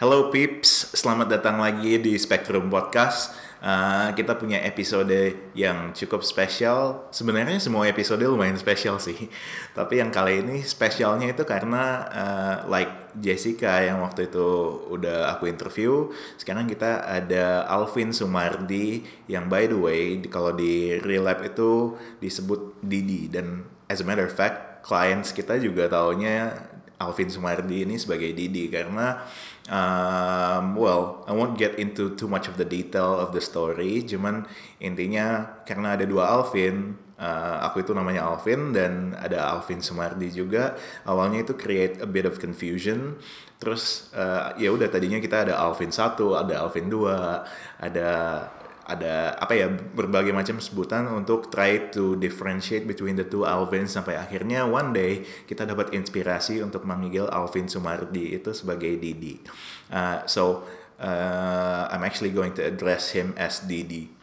Hello peeps, selamat datang lagi di Spectrum Podcast. Uh, kita punya episode yang cukup spesial. Sebenarnya semua episode lumayan spesial sih. Tapi yang kali ini spesialnya itu karena uh, like Jessica yang waktu itu udah aku interview. Sekarang kita ada Alvin Sumardi yang by the way kalau di Relab itu disebut Didi dan as a matter of fact clients kita juga taunya Alvin Sumardi ini sebagai Didi karena um, well I won't get into too much of the detail of the story. Cuman intinya karena ada dua Alvin uh, aku itu namanya Alvin dan ada Alvin Sumardi juga awalnya itu create a bit of confusion. Terus uh, ya udah tadinya kita ada Alvin satu ada Alvin dua ada ada apa ya berbagai macam sebutan untuk try to differentiate between the two Alvin sampai akhirnya one day kita dapat inspirasi untuk memanggil Alvin Sumardi itu sebagai Didi. Uh, so uh, I'm actually going to address him as Didi.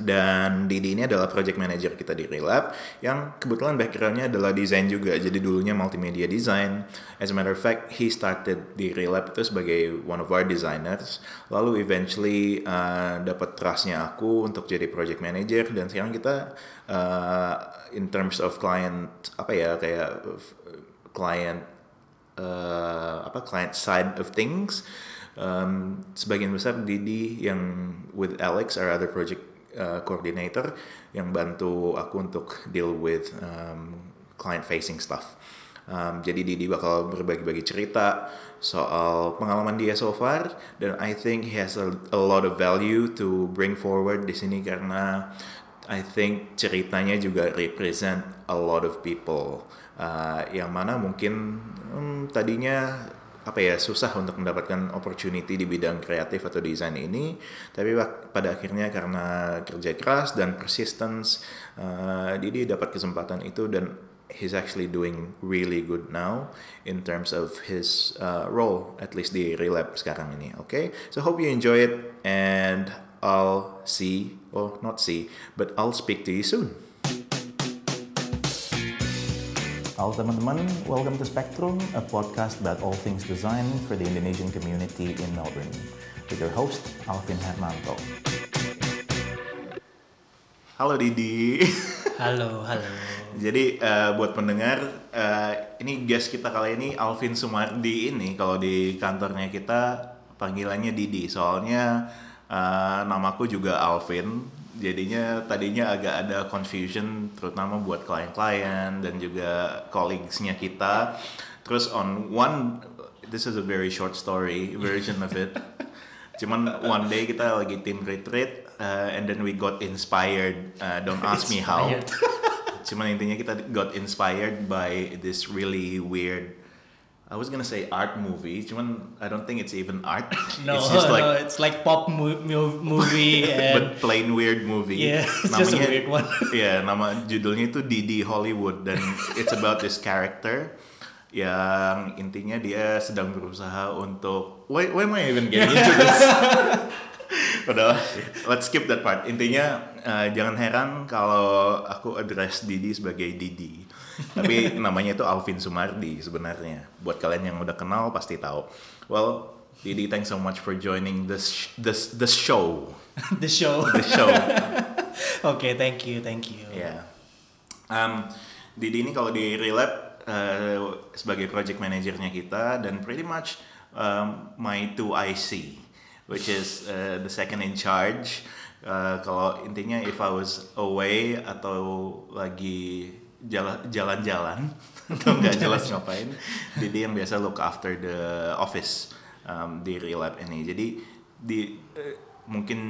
Dan Didi ini adalah project manager kita di Relab yang kebetulan backgroundnya adalah desain juga. Jadi dulunya multimedia design. As a matter of fact, he started di Relab itu sebagai one of our designers. Lalu eventually uh, dapat trustnya aku untuk jadi project manager dan sekarang kita uh, in terms of client apa ya kayak client uh, apa client side of things. Um, sebagian besar Didi yang with Alex our other project uh, coordinator yang bantu aku untuk deal with um, client facing stuff. Um, jadi Didi bakal berbagi-bagi cerita soal pengalaman dia so far dan I think he has a, a lot of value to bring forward di sini karena I think ceritanya juga represent a lot of people uh, yang mana mungkin um, tadinya apa ya susah untuk mendapatkan opportunity di bidang kreatif atau desain ini tapi pada akhirnya karena kerja keras dan persistence uh, Didi dapat kesempatan itu dan he's actually doing really good now in terms of his uh, role at least di Relab sekarang ini oke okay? so hope you enjoy it and I'll see or not see but I'll speak to you soon Halo teman-teman, welcome to Spectrum, a podcast about all things design for the Indonesian community in Melbourne. With your host, Alvin Hermanto. Halo Didi. Halo, halo. Jadi uh, buat pendengar, uh, ini guest kita kali ini Alvin Sumardi ini kalau di kantornya kita panggilannya Didi. Soalnya uh, namaku juga Alvin, jadinya tadinya agak ada confusion terutama buat klien-klien dan juga colleagues-nya kita. Terus on one this is a very short story version of it. Cuman one day kita lagi tim retreat uh, and then we got inspired. Uh, don't ask me how. Cuman intinya kita got inspired by this really weird I was gonna say art movie, cuman I don't think it's even art. No, it's just like, no, it's like pop mo movie but plain weird movie. Yeah, it's Namanya, just a weird one. yeah, nama judulnya itu Didi Hollywood dan it's about this character yang intinya dia sedang berusaha untuk why, why am I even getting into this? Udah, let's skip that part. Intinya uh, jangan heran kalau aku address Didi sebagai Didi tapi namanya itu Alvin Sumardi sebenarnya. Buat kalian yang udah kenal pasti tahu. Well, Didi, thanks so much for joining this this the show. the show. The show. Oke, okay, thank you, thank you. Ya. Yeah. Um, Didi ini kalau di Relab uh, sebagai project manajernya kita dan pretty much um, my 2IC, which is uh, the second in charge. Uh, kalau intinya if I was away atau lagi jalan-jalan atau nggak jelas ngapain jadi yang biasa look after the office um, di Relab ini. Jadi di uh, mungkin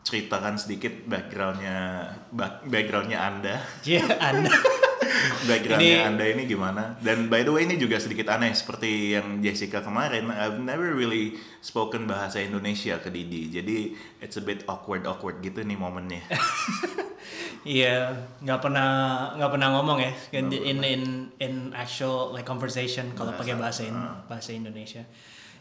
ceritakan sedikit backgroundnya backgroundnya anda. Iya yeah, anda backgroundnya ini... anda ini gimana? Dan by the way ini juga sedikit aneh seperti yang Jessica kemarin I've never really spoken bahasa Indonesia ke Didi. Jadi it's a bit awkward awkward gitu nih momennya. Iya, nggak pernah nggak pernah ngomong ya in in in, in actual like conversation kalau pakai bahasa in, bahasa Indonesia.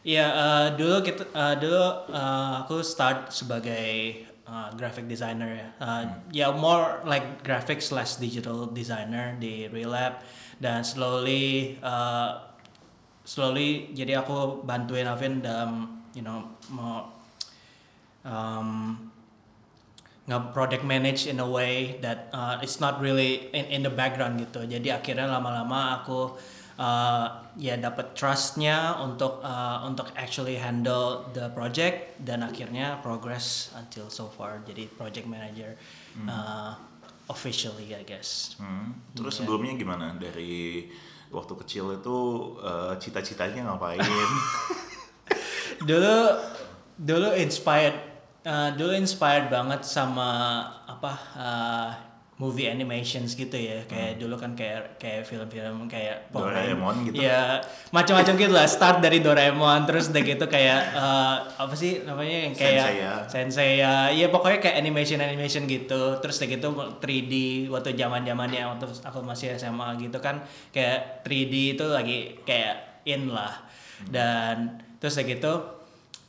Iya, uh, dulu kita uh, dulu uh, aku start sebagai uh, graphic designer ya. Uh, hmm. Ya more like graphic slash digital designer di Relab dan slowly uh, slowly jadi aku bantuin Alvin dalam you know mau um, nggak project manage in a way that uh, it's not really in, in the background gitu jadi akhirnya lama-lama aku uh, ya dapat trustnya untuk uh, untuk actually handle the project dan akhirnya progress until so far jadi project manager uh, officially I guess Hmm. Terus Iya. sebelumnya gimana dari waktu kecil itu eh, cita-citanya ngapain? dulu dulu inspired uh, dulu inspired banget sama apa uh, movie animations gitu ya. Kayak dulu kan kayak kayak film-film kayak Hmm. Doraemon gitu? ya macam-macam gitu lah. Start dari Doraemon terus udah gitu kayak uh, apa sih namanya yang kayak Senseiya. Senseiya ya. Pokoknya kayak animation animation gitu. Terus udah gitu 3D waktu zaman zamannya waktu aku masih SMA gitu kan kayak 3D itu lagi kayak in lah. Dan terus udah gitu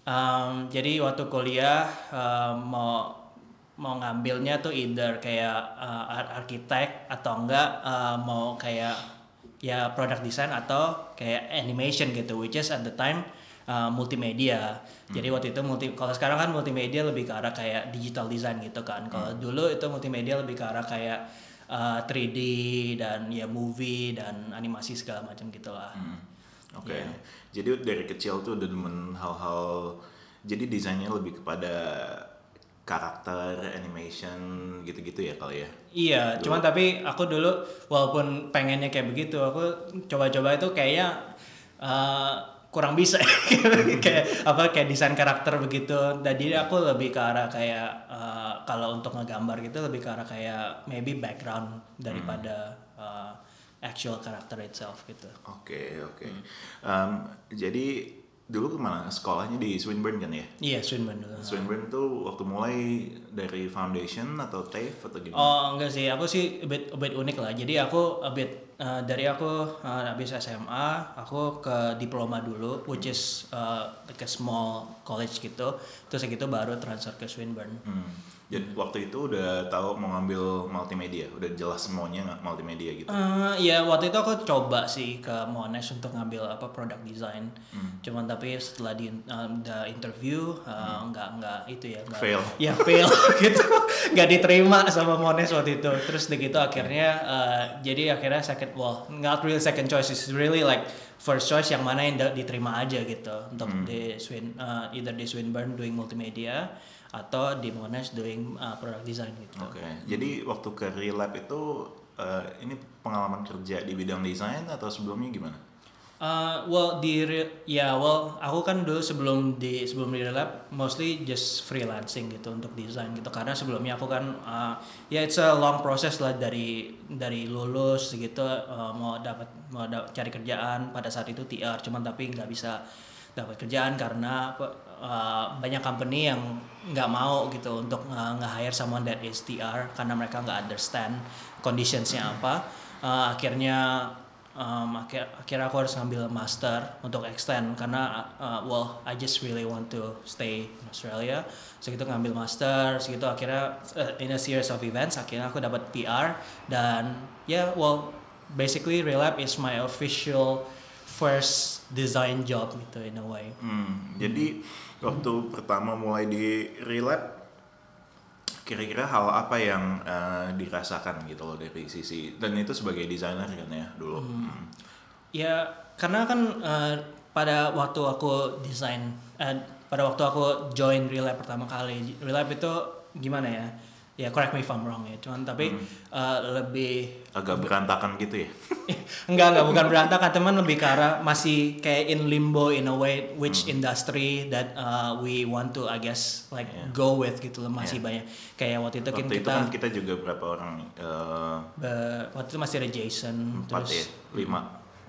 um, jadi waktu kuliah um, mau mau ngambilnya tuh either kayak uh, ar- arsitek atau enggak uh, mau kayak ya product design atau kayak animation gitu which is at the time uh, multimedia. Jadi waktu itu multi kalau sekarang kan multimedia lebih ke arah kayak digital design gitu kan. Kalau dulu itu multimedia lebih ke arah kayak uh, 3D dan ya movie dan animasi segala macam gitulah. Hmm, Oke. Iya. Jadi dari kecil tuh udah demen hal-hal. Jadi desainnya lebih kepada karakter, animation gitu-gitu ya kali ya. Iya, cuman tapi aku dulu walaupun pengennya kayak begitu, aku coba-coba itu kayaknya uh, kurang bisa kayak apa kayak desain karakter begitu. Jadi aku lebih ke arah kayak uh, kalau untuk ngegambar gitu lebih ke arah kayak maybe background daripada uh, actual karakter itself gitu. Oke oke. Hmm. Em, jadi dulu ke mana? Sekolahnya di Swinburne kan ya? Iya, Swinburne dulu. Swinburne tuh waktu mulai dari foundation atau TAFE atau gimana? Oh enggak sih, aku sih a bit, a bit unik lah. Jadi aku a bit uh, dari aku uh, habis SMA, aku ke diploma dulu, which is uh, like a small college gitu. Terus gitu baru transfer ke Swinburne. Hmm. Jadi waktu itu udah tahu mau ngambil multimedia, udah jelas semuanya nggak multimedia gitu. Uh, ya waktu itu aku coba sih ke Monash untuk ngambil apa product design. Cuman tapi setelah di uh, the interview uh, nggak nggak itu ya nggak Fail. ya fail gitu. Nggak diterima sama Monash waktu itu. Terus udah gitu akhirnya uh, jadi akhirnya second well not really second choice it's really like first choice yang mana yang diterima aja gitu. Untuk di Swin uh, either di Swinburne doing multimedia atau di Monash doing uh, product design gitu. Oke. Jadi waktu ke Relab itu eh, ini pengalaman kerja di bidang desain atau sebelumnya gimana? Uh, well di ya well aku kan dulu sebelum di sebelum di lab mostly just freelancing gitu untuk desain gitu karena sebelumnya aku kan uh, ya it's a long process lah dari dari lulus gitu uh, mau dapat mau da- cari kerjaan pada saat itu TR cuman tapi nggak bisa dapat kerjaan karena uh, banyak company yang nggak mau gitu untuk uh, nge-hire someone that is TR karena mereka nggak understand conditionsnya apa. Uh, akhirnya um, akhir akhirnya aku harus ngambil master untuk extend karena uh, well I just really want to stay in Australia. Segitu ngambil master segitu akhirnya uh, in a series of events akhirnya aku dapat PR dan ya yeah, well basically Relab is my official first design job gitu in a way Hmm, jadi waktu pertama mulai di Relab kira-kira hal apa yang eh, dirasakan gitu loh dari sisi dan itu sebagai desainer kan ya dulu. Hmm. Ya, karena kan eh, pada waktu aku desain, eh, pada waktu aku join Relab pertama kali, Relab itu gimana ya? Ya correct me if I'm wrong ya, cuman tapi eh, lebih Agak berantakan gitu ya. enggak enggak bukan berantakan teman lebih ke arah masih kayak in limbo in a way which industry that uh, we want to I guess like Yeah. go with gitu loh masih banyak kayak waktu itu kan Waktu itu kita kan kita juga berapa orang? Eh, be- waktu itu masih ada Jason empat terus ya, lima,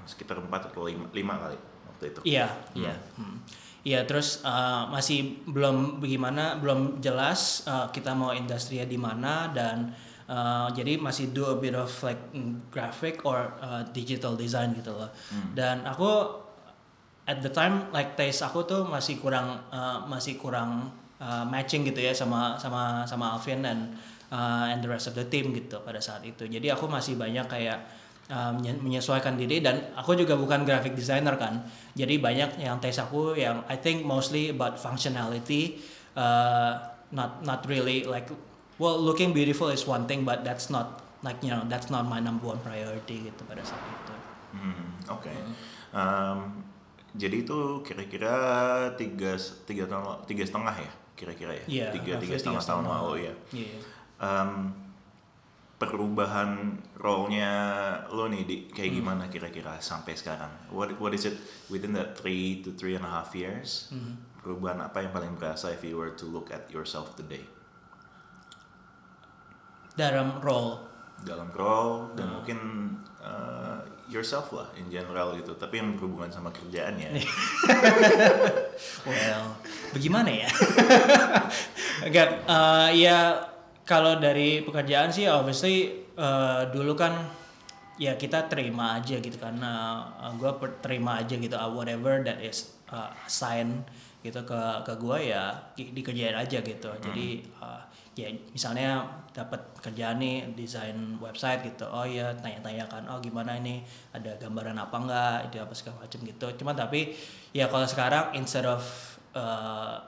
sekitar empat atau lima, lima kali waktu itu. Iya, iya. Hmm. Iya, terus uh, masih belum bagaimana, belum jelas uh, kita mau industrinya di mana dan uh, jadi masih do a bit of like graphic or uh, digital design gitu loh. Dan aku at the time like taste aku tuh masih kurang uh, masih kurang uh, matching gitu ya sama sama sama Alvin dan uh, and the rest of the team gitu pada saat itu. Jadi aku masih banyak kayak uh, menye- menyesuaikan diri dan aku juga bukan graphic designer kan jadi banyak yang tes aku yang I think mostly about functionality uh, not not really like well looking beautiful is one thing but that's not like you know that's not my number one priority gitu pada saat itu Hmm, Oke. Em, jadi itu kira-kira tiga tiga tahun tiga setengah ya kira-kira ya Iya, tiga tiga setengah tahun lalu ya. Iya. Em, perubahan role-nya lo nih di, kayak Hmm. gimana kira-kira sampai sekarang? What what is it within that three to three and a half years? Hmm. Perubahan apa yang paling berasa if you were to look at yourself today? dalam role dalam role dan Hmm. mungkin uh, yourself lah in general gitu tapi yang berhubungan sama kerjaan ya well bagaimana ya enggak eh, ya kalau dari pekerjaan sih obviously eh, dulu kan ya kita terima aja gitu karena gue terima aja gitu uh, whatever that is uh, assigned gitu ke ke gue ya di- dikerjain aja gitu. Jadi uh, ya misalnya dapat kerjaan nih desain website gitu oh ya tanya-tanya kan oh gimana ini ada gambaran apa enggak itu apa segala macam gitu. Cuma tapi ya kalau sekarang instead of uh,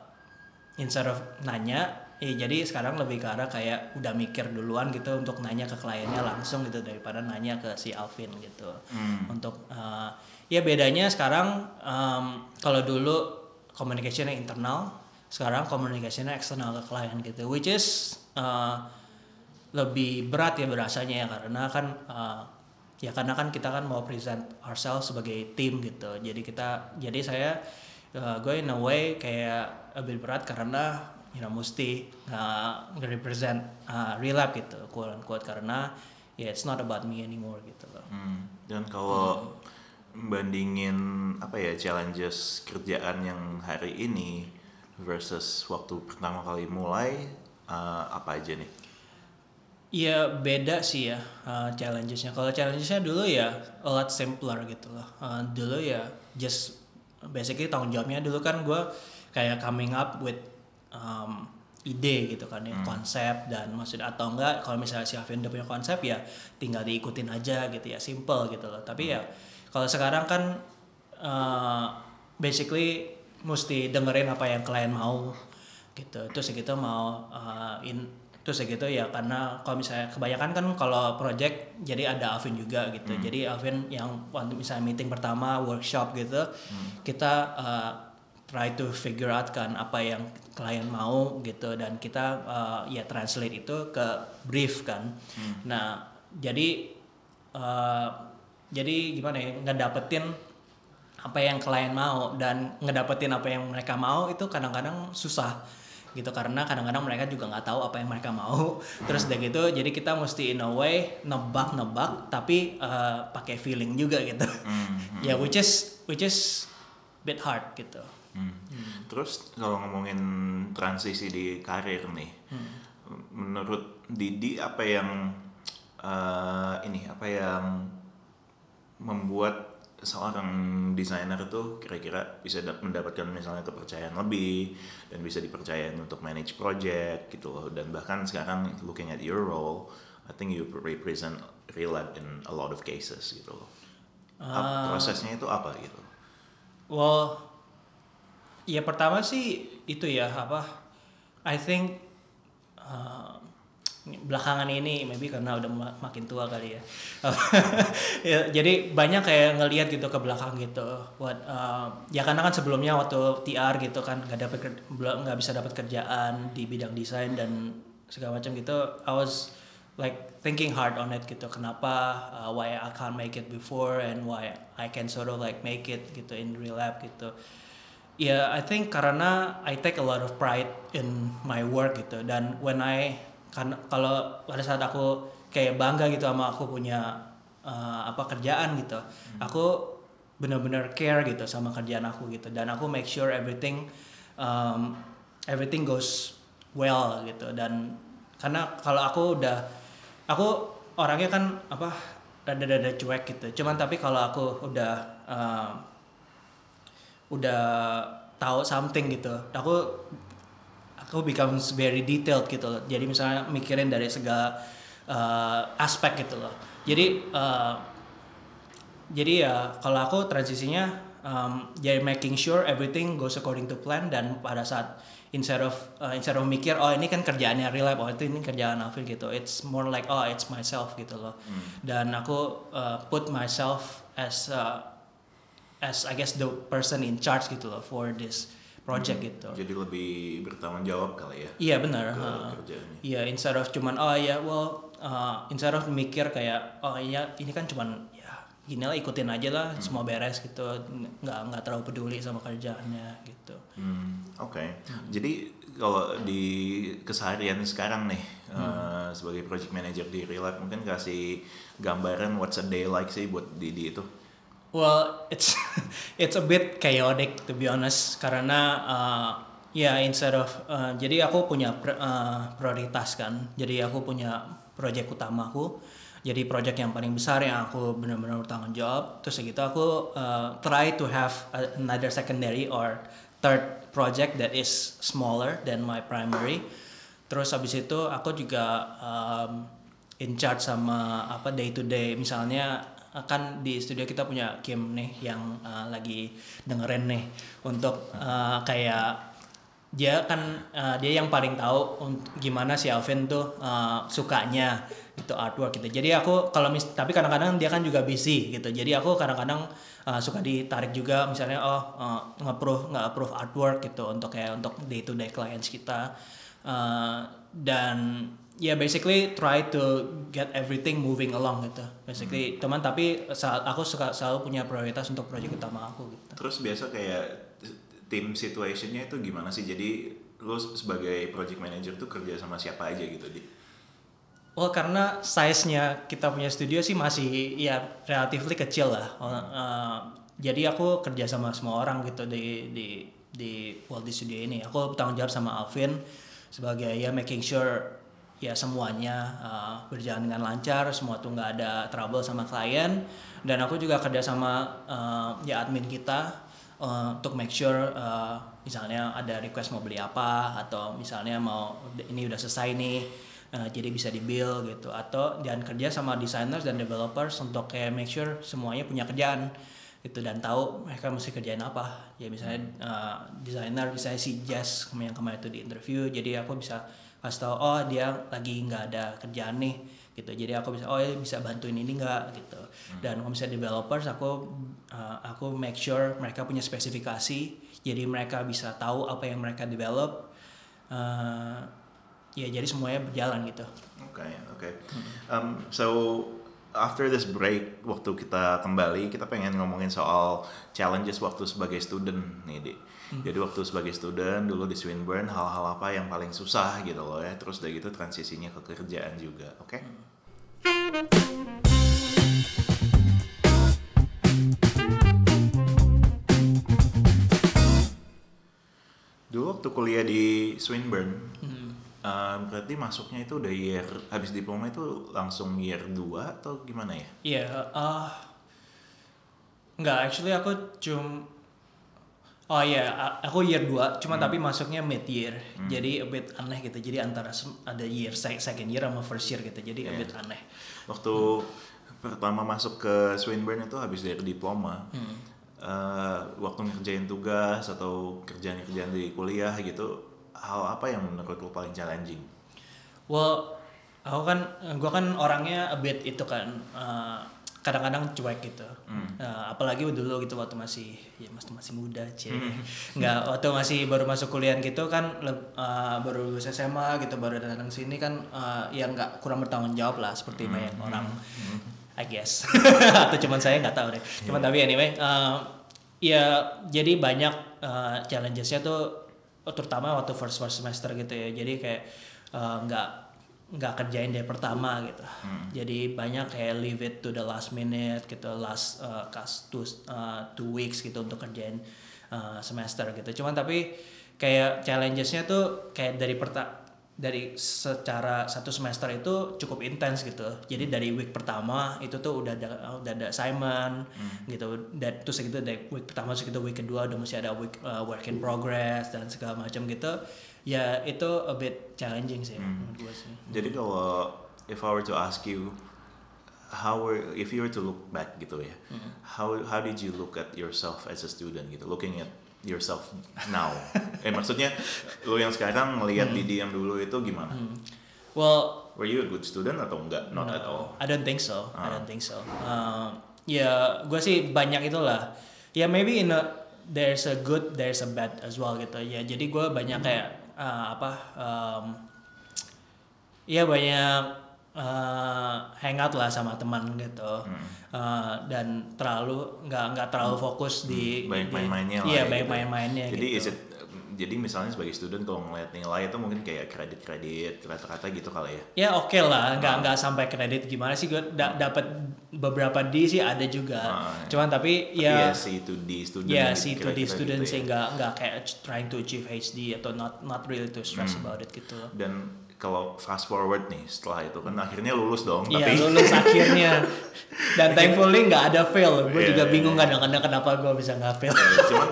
instead of nanya ya jadi sekarang lebih ke arah kayak udah mikir duluan gitu untuk nanya ke kliennya langsung gitu daripada nanya ke si Alvin gitu Hmm. untuk uh, ya bedanya sekarang um, kalau dulu communication-nya internal sekarang communication-nya eksternal ke klien gitu which is uh, lebih berat ya berasanya ya karena kan uh, ya karena kan kita kan mau present ourselves sebagai tim gitu jadi kita jadi saya uh, gue in a way kayak lebih berat karena you know mesti uh, represent uh, real life gitu quote unquote karena ya it's not about me anymore gitu loh Hmm, dan kalau bandingin apa ya challenges kerjaan yang hari ini versus waktu pertama kali mulai uh, apa aja nih Iya beda sih ya uh, challengesnya. Kalau challengesnya dulu ya a lot simpler gitu loh. Uh, dulu ya just basically tanggung jawabnya dulu kan gue kayak coming up with um, ide gitu kan ya konsep dan maksud atau enggak kalau misalnya si Alvin udah punya konsep ya tinggal diikutin aja gitu ya simple gitu loh. Tapi ya kalau sekarang kan uh, basically mesti dengerin apa yang klien mau gitu. Terus kita mau uh, in terus ya gitu ya karena kalau misalnya kebanyakan kan kalau project jadi ada Alvin juga gitu. Jadi Alvin yang waktu misalnya meeting pertama workshop gitu kita uh, try to figure out kan apa yang klien mau gitu. Dan kita uh, ya translate itu ke brief kan. Nah jadi uh, jadi gimana ya ngedapetin apa yang klien mau dan ngedapetin apa yang mereka mau itu kadang-kadang susah gitu. Karena kadang-kadang mereka juga nggak tahu apa yang mereka mau. Terus udah gitu jadi kita mesti in a way nebak-nebak tapi uh, pakai feeling juga gitu. Ya which is which is bit hard gitu Hmm. Terus kalau ngomongin transisi di karir nih, menurut Didi apa yang eh, ini apa yang membuat seorang desainer itu kira-kira bisa dap- mendapatkan misalnya kepercayaan lebih dan bisa dipercayain untuk manage project gitu loh dan bahkan sekarang looking at your role, I think you represent real life in a lot of cases gitu loh. Ap- prosesnya itu apa gitu? well ya pertama sih itu ya apa I think uh, belakangan ini maybe karena udah ma- makin tua kali ya. ya jadi banyak kayak ngelihat gitu ke belakang gitu. What uh, ya karena kan sebelumnya waktu TR gitu kan nggak belum nggak bisa dapat kerjaan di bidang desain dan segala macam gitu. I was like thinking hard on it gitu. Kenapa uh, why I can't make it before and why I can sort of like make it gitu in real life gitu. Ya, I think karena I take a lot of pride in my work gitu. Dan when I kan kalau pada saat aku kayak bangga gitu sama aku punya uh, apa kerjaan gitu, aku benar-benar care gitu sama kerjaan aku gitu. Dan aku make sure everything um, everything goes well gitu. Dan karena kalau aku udah aku orangnya kan apa rada-rada cuek gitu. Cuman tapi kalau aku udah um, udah tahu something gitu. Aku aku becomes very detailed gitu loh. Jadi misalnya mikirin dari segala uh, aspek gitu loh. Jadi uh, jadi ya kalau aku transisinya um, jadi making sure everything goes according to plan dan pada saat instead of uh, instead of mikir oh ini kan kerjaannya real life oh itu ini kerjaan Afil gitu. It's more like oh it's myself gitu loh. Dan aku uh, put myself as uh, as I guess the person in charge gitu loh for this project gitu Jadi lebih bertanggung jawab kali ya iya benar ke uh. Iya, instead of cuman oh ya well uh, instead of mikir kayak oh iya ini kan cuman ya gini lah ikutin aja lah semua beres gitu nggak nggak terlalu peduli sama kerjaannya gitu. Hmm, Oke. Jadi kalau di keseharian sekarang nih eh, sebagai project manager di Real Life mungkin kasih gambaran what's a day like sih buat Didi itu. Well, it's it's a bit chaotic to be honest karena uh, ya instead of uh, jadi aku punya pr- uh, prioritas kan. Jadi aku punya proyek utamaku. Jadi proyek yang paling besar yang aku benar-benar bertanggung jawab. Terus segitu aku uh, try to have another secondary or third project that is smaller than my primary. Terus habis itu aku juga um, in charge sama apa day to day misalnya kan di studio kita punya Kim nih yang uh, lagi dengerin nih untuk uh, kayak dia kan uh, dia yang paling tahu gimana si Alvin tuh uh, sukanya gitu artwork gitu. Jadi aku kalau mis tapi kadang-kadang dia kan juga busy gitu. Jadi aku kadang-kadang uh, suka ditarik juga misalnya oh uh, nge-approve nggak approve artwork gitu untuk kayak untuk day to day clients kita. Uh, dan ya basically try to get everything moving along gitu. Basically teman tapi saat aku suka selalu punya prioritas untuk proyek utama aku gitu. Terus biasa kayak tim situationnya itu gimana sih? Jadi lu sebagai project manager tuh kerja sama siapa aja gitu di? Well karena size-nya kita punya studio sih masih ya relatively kecil lah. Uh, jadi aku kerja sama semua orang gitu di di di well, di studio ini. Aku bertanggung jawab sama Alvin sebagai ya making sure ya semuanya uh, berjalan dengan lancar, semua tuh nggak ada trouble sama klien. Dan aku juga kerja sama uh, ya admin kita uh, untuk make sure uh, misalnya ada request mau beli apa atau misalnya mau ini udah selesai nih uh, jadi bisa di bill gitu. Atau dan kerja sama designers dan developers untuk kayak make sure semuanya punya kerjaan gitu. Dan tahu mereka mesti kerjain apa. Ya misalnya uh, desainer misalnya si Jess yang kemarin itu di interview jadi aku bisa kasih tahu oh dia lagi nggak ada kerjaan nih gitu. Jadi aku bisa oh ya bisa bantuin ini nggak? Gitu. Dan kalau misalnya developers aku uh, aku make sure mereka punya spesifikasi. Jadi mereka bisa tahu apa yang mereka develop uh, ya jadi semuanya berjalan gitu. Oke, oke. Um, so after this break, waktu kita kembali, kita pengen ngomongin soal challenges waktu sebagai student nih, Di. Jadi waktu sebagai student dulu di Swinburne, hal-hal apa yang paling susah gitu loh ya. Terus udah gitu transisinya ke kerjaan juga, oke? Dulu waktu kuliah di Swinburne, uh, berarti masuknya itu udah year habis diploma itu langsung year 2 atau gimana ya? Iya, eh enggak actually aku cum Oh iya, aku year 2, cuma tapi masuknya mid year. Jadi a bit aneh gitu. Jadi antara ada year sec- second year sama first year gitu. Jadi a bit aneh. Waktu pertama masuk ke Swinburne itu habis dari diploma, uh, waktu ngerjain tugas atau kerjaan-kerjaan di kuliah gitu, hal apa yang menurut lo paling challenging? Well, aku kan gua kan orangnya a bit itu kan eh, kadang-kadang cuek gitu. Eh, apalagi dulu gitu waktu masih ya masih masih muda, cie. Nggak waktu masih baru masuk kuliah gitu kan eh, baru lulus SMA gitu baru datang sini kan eh, ya nggak kurang bertanggung jawab lah seperti banyak orang. I guess. Atau cuman saya nggak tahu deh. Cuman tapi anyway, eh, ya jadi banyak eh, challengesnya tuh terutama waktu first first semester gitu ya. Jadi kayak nggak nggak kerjain dari pertama gitu. Jadi banyak kayak leave it to the last minute gitu, last uh, two, uh, two weeks gitu untuk kerjain uh, semester gitu. Cuman tapi kayak challengesnya tuh kayak dari perta dari secara satu semester itu cukup intens gitu. Jadi dari week pertama itu tuh udah ada udah ada assignment gitu. Dan terus segitu dari week pertama segitu week kedua udah mesti ada week uh, work in progress dan segala macam gitu. Ya itu a bit challenging sih menurut gue sih. Jadi kalau if I were to ask you how were if you were to look back gitu ya, how how did you look at yourself as a student gitu, looking at yourself now? eh maksudnya lo yang sekarang melihat Didi yang dulu itu gimana? Well, Were you a good student atau enggak? Not no, at all. I don't think so. I Ah. don't think so. Uh, ya, gue sih banyak itulah. Ya maybe in a there's a good, there's a bad as well gitu. Ya jadi gue banyak kayak uh, apa? Um, ya banyak uh, hangout lah sama teman gitu. Uh, dan terlalu nggak nggak terlalu fokus di Banyak di- main-mainnya Iya ya banyak gitu ya. main-mainnya Jadi gitu. is it jadi misalnya sebagai student kalau ngeliat nilai itu mungkin kayak kredit-kredit rata-rata gitu kali ya. Ya oke lah, nggak Ah. nggak sampai kredit gimana sih gue da- dapat beberapa D sih ada juga. Ah, ya. Cuman tapi Tapi ya ya C to D student. ya si to D student gitu sih ya. nggak nggak kayak trying to achieve HD atau not not really to stress Hmm. about it gitu. Dan kalau fast forward nih setelah itu kan akhirnya lulus dong. Iya tapi lulus akhirnya dan thankfully nggak ada fail. Gue Iya, juga iya, bingung iya. kadang-kadang kenapa gue bisa nggak fail. Ya, cuman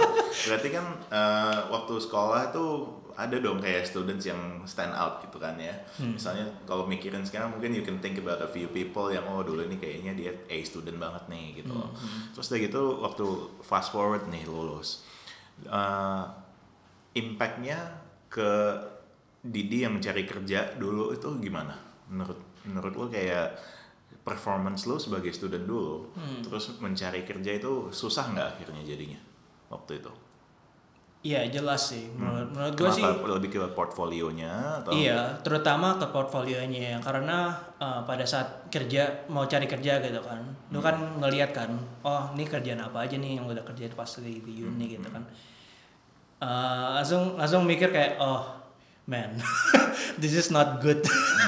berarti kan eh, waktu sekolah tuh ada dong kayak students yang stand out gitu kan ya. Hmm. Misalnya kalau mikirin sekarang mungkin you can think about a few people yang oh dulu ini kayaknya dia A student banget nih gitu loh. Hmm, Terus udah gitu waktu fast forward nih lulus. eh, impactnya ke Didi yang mencari kerja dulu itu gimana? Menurut menurut lo kayak performance lo sebagai student dulu, Hmm. terus mencari kerja itu susah nggak akhirnya jadinya waktu itu? Iya jelas sih. Menurut menurut gue sih lebih ke portfolionya atau? Iya, terutama ke portfolionya ya. Karena uh, pada saat kerja mau cari kerja gitu kan, lu kan ngelihat kan, oh ini kerjaan apa aja nih yang udah kerjain pas di, di uni gitu kan. Uh, langsung langsung mikir kayak oh man, this is not good.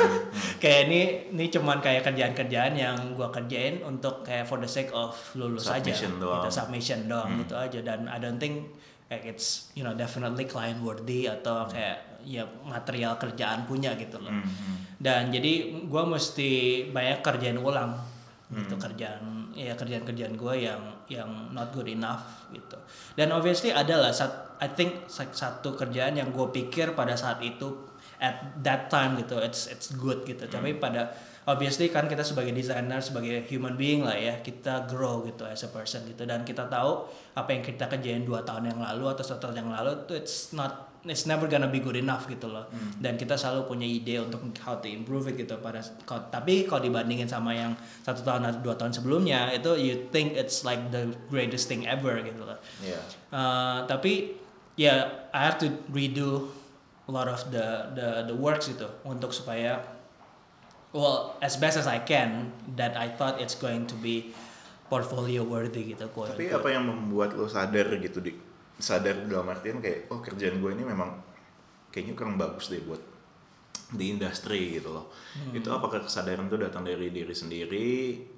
kayak ini ini cuman kayak kerjaan-kerjaan yang gua kerjain untuk kayak for the sake of lulus Submission aja, doang. gitu, submission doang gitu aja. Dan I don't think like it's you know definitely client worthy atau kayak ya material kerjaan punya gitu loh. Hmm, hmm. Dan jadi gua mesti banyak kerjaan ulang gitu Hmm. kerjaan ya kerjaan-kerjaan gue yang yang not good enough gitu. Dan obviously ada lah sat- I think sa- satu kerjaan yang gue pikir pada saat itu at that time gitu it's it's good gitu. Tapi Hmm. pada obviously kan kita sebagai designer sebagai human being lah ya kita grow gitu as a person gitu dan kita tahu apa yang kita kerjain dua tahun yang lalu atau satu tahun yang lalu itu it's not it's never gonna be good enough gitu loh dan kita selalu punya ide untuk how to improve it gitu pada tapi kalau dibandingin sama yang satu tahun atau dua tahun sebelumnya itu you think it's like the greatest thing ever gitu loh Iya. Uh, tapi ya I have to redo a lot of the the the works gitu untuk supaya well as best as I can that I thought it's going to be portfolio worthy gitu quote Tapi apa yang membuat lo sadar gitu di sadar dalam artian kayak oh kerjaan gue ini memang kayaknya kurang bagus deh buat di industri gitu loh. Hmm. Itu apakah kesadaran itu datang dari diri sendiri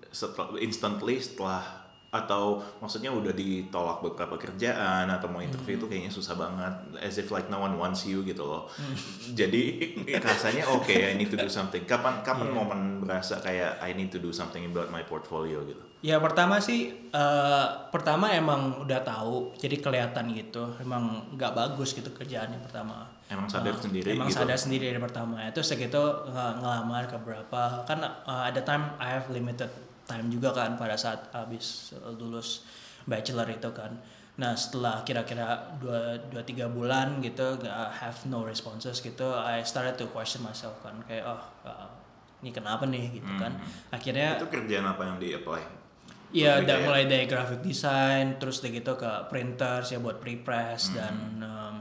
setelah instantly setelah atau maksudnya udah ditolak beberapa kerjaan atau mau interview itu kayaknya susah banget as if like no one wants you gitu loh. Jadi rasanya oke I need to do something. Kapan kapan Iya. momen berasa kayak I need to do something about my portfolio gitu. Ya pertama sih, eh, pertama emang udah tahu, jadi kelihatan gitu, emang nggak bagus gitu kerjaannya pertama. Emang sadar Eh, sendiri Emang gitu. sadar sendiri dari pertama. Itu segitu nge- ngelamar ke berapa, kan eh, ada time I have limited time juga kan pada saat habis eh, lulus bachelor itu kan. Nah setelah kira-kira dua dua tiga bulan gitu, gak have no responses gitu, I started to question myself kan, kayak oh eh, ini kenapa nih gitu kan. Akhirnya Itu kerjaan apa yang di-apply? Iya, Lebih da, kayak- mulai dari graphic design, terus dari gitu ke printers ya buat prepress dan um,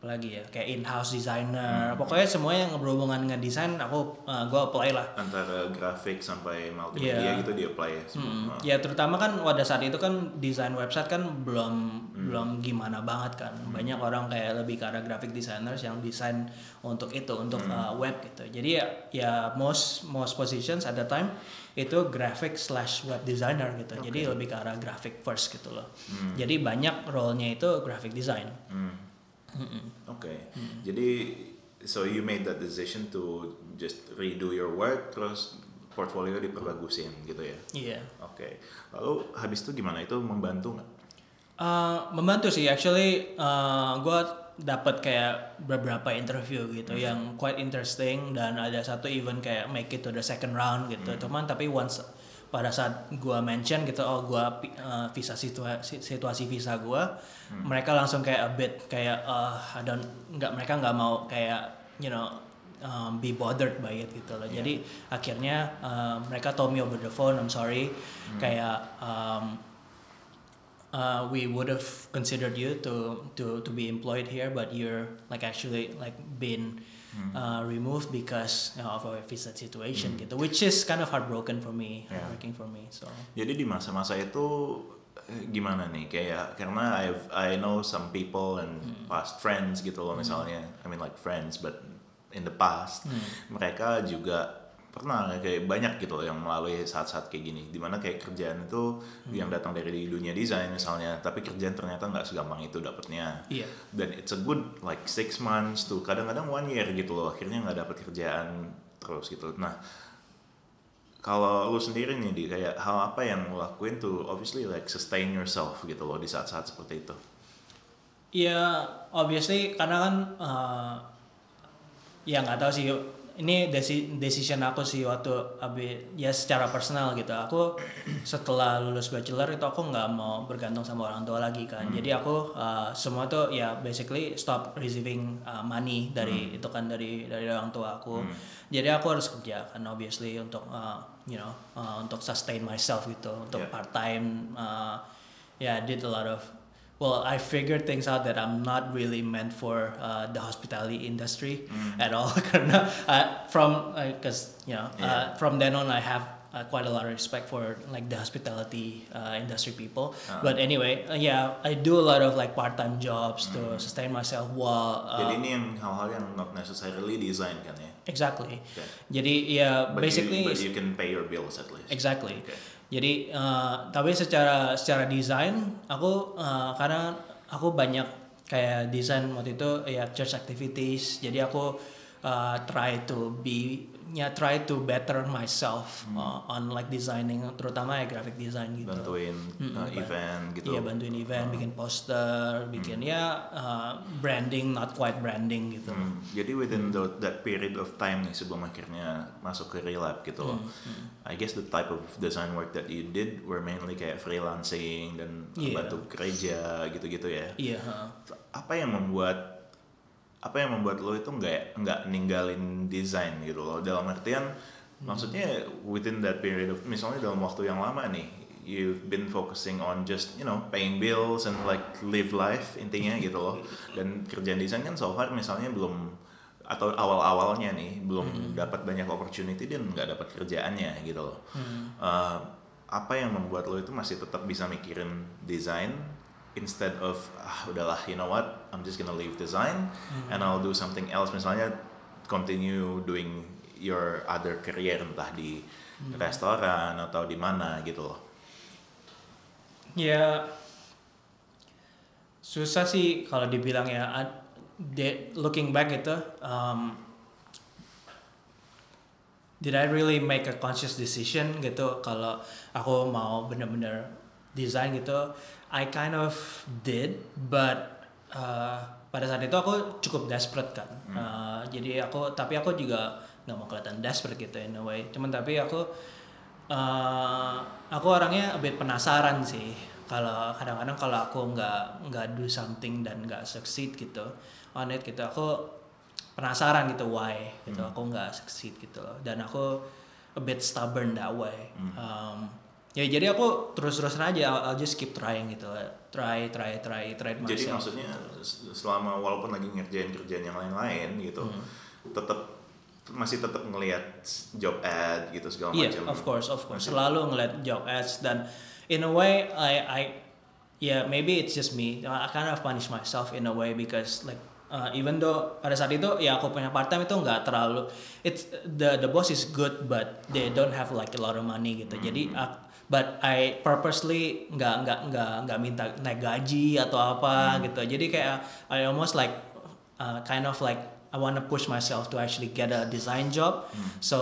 apa lagi ya kayak in-house designer. Pokoknya semua yang berhubungan dengan desain aku uh, gue apply lah. Antara grafik sampai multimedia Iya. gitu di-apply ya semua. Hmm, Ya terutama kan pada saat itu kan desain website kan belum belum gimana banget kan. Banyak orang kayak lebih ke arah graphic designers yang desain untuk itu untuk uh, web gitu. Jadi ya, ya most most positions at the time itu graphic slash web designer gitu. Jadi lebih ke arah graphic first gitu loh. Jadi banyak role-nya itu graphic design. Hmm. Oke. Jadi so you made that decision to just redo your work terus portfolio diperbagusin gitu ya. Iya. Oke. Lalu habis itu gimana? Itu membantu nggak? Uh, membantu sih actually uh, gue dapat kayak beberapa interview gitu Hmm. yang quite interesting dan ada satu event kayak make it to the second round gitu Hmm. cuman tapi once pada saat gue mention gitu oh gue uh, visa situasi situasi visa gue hmm. mereka langsung kayak a bit kayak uh, I don't nggak mereka nggak mau kayak you know um, be bothered by it gitu loh yeah. jadi akhirnya uh, mereka told me over the phone I'm sorry hmm. kayak um, uh, we would have considered you to to to be employed here but you're like actually like been hmm. uh, removed because you know, of a visa situation hmm. gitu which is kind of heartbroken for me yeah. working for me so jadi di masa-masa itu eh, gimana nih kayak karena I've I know some people and hmm. past friends gitu loh hmm. misalnya I mean like friends but in the past hmm. mereka juga pernah kayak banyak gitu loh yang melalui saat-saat kayak gini di mana kayak kerjaan itu hmm. yang datang dari dunia desain misalnya tapi kerjaan ternyata nggak segampang itu dapetnya yeah. dan it's a good like six months tuh kadang-kadang one year gitu loh akhirnya nggak dapet kerjaan terus gitu nah kalau lu sendiri nih di kayak hal apa yang lu lakuin tuh obviously like sustain yourself gitu loh di saat-saat seperti itu Iya, yeah, obviously karena kan uh, ya nggak tahu sih ini desi decision aku sih waktu abi ya secara personal gitu aku setelah lulus bachelor itu aku nggak mau bergantung sama orang tua lagi kan hmm. jadi aku uh, semua tuh ya basically stop receiving uh, money dari hmm. itu kan dari dari orang tua aku hmm. jadi aku harus kerja kan obviously untuk uh, you know uh, untuk sustain myself gitu untuk yeah. part time uh, ya yeah, did a lot of well, I figured things out that I'm not really meant for uh, the hospitality industry mm. at all. Uh, from because uh, you know uh, yeah. from then on I have uh, quite a lot of respect for like the hospitality uh, industry people. Uh. But anyway, uh, yeah, I do a lot of like part-time jobs mm. to sustain myself while. Uh, Jadi ini yang hal-hal yang not necessarily design kan ya? Exactly. Okay. Jadi yeah, basically. You, but you can pay your bills at least. Exactly. Okay. Jadi uh, tapi secara secara desain aku uh, karena aku banyak kayak desain waktu itu ya church activities. Jadi aku uh, try to be ya try to better myself hmm. uh, on like designing terutama ya graphic design gitu bantuin hmm, uh, event gitu iya bantuin event uh. bikin poster bikin hmm. ya uh, branding not quite branding gitu hmm. jadi within hmm. the, that period of time nih sebelum akhirnya masuk ke relab gitu loh hmm. Hmm. I guess the type of design work that you did were mainly kayak freelancing dan yeah. bantu gereja gitu-gitu ya iya yeah, apa yang membuat apa yang membuat lo itu nggak nggak ninggalin desain gitu loh dalam artian hmm. maksudnya within that period of misalnya dalam waktu yang lama nih you've been focusing on just you know paying bills and like live life intinya gitu loh dan kerjaan desain kan so far misalnya belum atau awal-awalnya nih belum hmm. dapat banyak opportunity dan nggak dapat kerjaannya gitu loh hmm. uh, apa yang membuat lo itu masih tetap bisa mikirin desain instead of ah udahlah you know what? I'm just gonna leave design mm-hmm. and I'll do something else. Misalnya continue doing your other career entah di mm-hmm. restoran atau di mana gitu loh. Ya susah sih kalau dibilang ya. Looking back itu um, did I really make a conscious decision gitu? Kalau aku mau bener-bener desain gitu I kind of did but uh, pada saat itu aku cukup desperate kan hmm. uh, jadi aku tapi aku juga nggak mau kelihatan desperate gitu in a way cuman tapi aku uh, aku orangnya a bit penasaran sih kalau kadang-kadang kalau aku nggak nggak do something dan nggak succeed gitu on it gitu aku penasaran gitu why gitu hmm. aku nggak succeed gitu loh dan aku a bit stubborn that way hmm. um, ya jadi aku terus-terusan aja I'll, I'll just keep trying gitu try try try try myself jadi maksudnya selama walaupun lagi ngerjain kerjaan yang lain-lain gitu hmm. tetap masih tetap ngelihat job ad gitu segala yeah, macam of course of course masih. selalu ngeliat job ads dan in a way I I yeah maybe it's just me I kind of punish myself in a way because like uh, even though pada saat itu ya aku punya part time itu nggak terlalu it's the the boss is good but they don't have like a lot of money gitu hmm. jadi but I purposely nggak nggak nggak nggak minta naik gaji atau apa hmm. gitu jadi kayak I almost like uh, kind of like I wanna push myself to actually get a design job hmm. so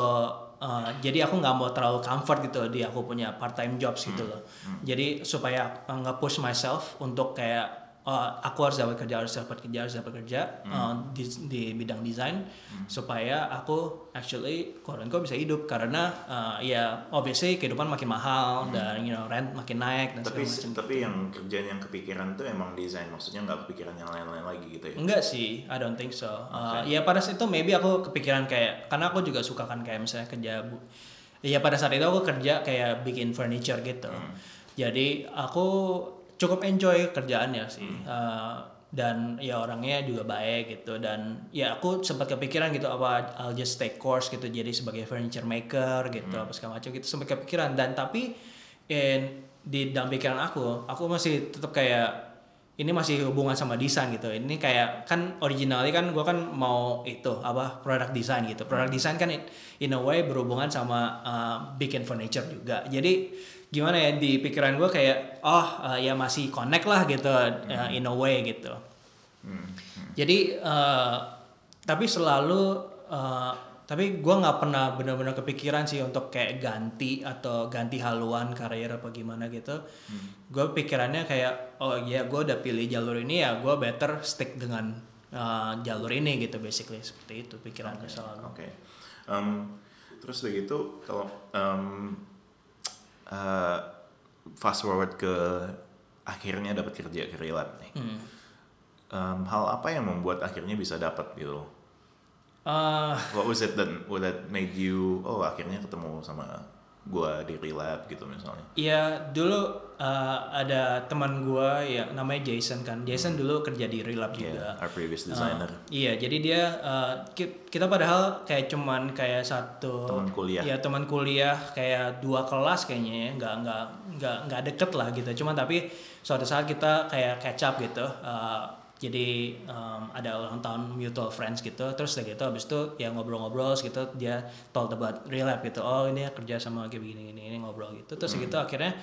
uh, jadi aku nggak mau terlalu comfort gitu di aku punya part time jobs gitu hmm. loh hmm. jadi supaya nggak push myself untuk kayak uh, aku harus dapat kerja harus dapat kerja harus dapat kerja uh, di, di bidang desain supaya aku actually unquote bisa hidup karena uh, ya obviously kehidupan makin mahal dan you know rent makin naik dan Tapi macam. tapi yang kerjaan yang kepikiran tuh emang desain, maksudnya nggak kepikiran yang lain-lain lagi gitu ya? Enggak sih, I don't think so. Uh, ya pada saat itu maybe aku kepikiran kayak karena aku juga suka kan kayak misalnya kerja bu. Ya pada saat itu aku kerja kayak bikin furniture gitu. Jadi aku cukup enjoy kerjaannya sih. Uh, dan ya orangnya juga baik gitu dan ya aku sempat kepikiran gitu apa I'll just take course gitu jadi sebagai furniture maker gitu apa segala macam gitu sempat kepikiran dan tapi in, di dalam pikiran aku aku masih tetap kayak ini masih hubungan sama desain gitu. Ini kayak kan originalnya kan gue kan mau itu apa produk desain gitu. Produk desain kan in, in a way berhubungan sama uh, bikin furniture juga. Jadi gimana ya di pikiran gue kayak oh uh, ya masih connect lah gitu uh, in a way gitu. Jadi uh, tapi selalu uh, tapi gue nggak pernah benar-benar kepikiran sih untuk kayak ganti atau ganti haluan karir apa gimana gitu. Gue pikirannya kayak oh iya gue udah pilih jalur ini ya gue better stick dengan uh, jalur ini gitu basically seperti itu pikirannya selalu. Oke. Em, terus begitu kalau em, eh, fast forward ke akhirnya dapat kerja ke Relat nih. Hmm. Em, hal apa yang membuat akhirnya bisa dapat gitu? Uh, What was it that that made you oh akhirnya ketemu sama gua di Relab gitu misalnya? Iya dulu uh, ada teman gua ya namanya Jason kan. Jason dulu kerja di Relab juga. Yeah, our previous designer. Uh, iya, jadi dia uh, ki- kita padahal kayak cuman kayak satu Teman kuliah. Ya teman kuliah kayak dua kelas kayaknya ya, nggak nggak nggak nggak deket lah gitu. Cuman tapi suatu saat kita kayak catch up gitu. Uh, jadi um, ada ulang tahun mutual friends gitu. Terus udah gitu habis itu ya ngobrol-ngobrol gitu dia told about relap gitu. Oh ini ya kerja sama kayak begini gini ini ngobrol gitu. Terus gitu akhirnya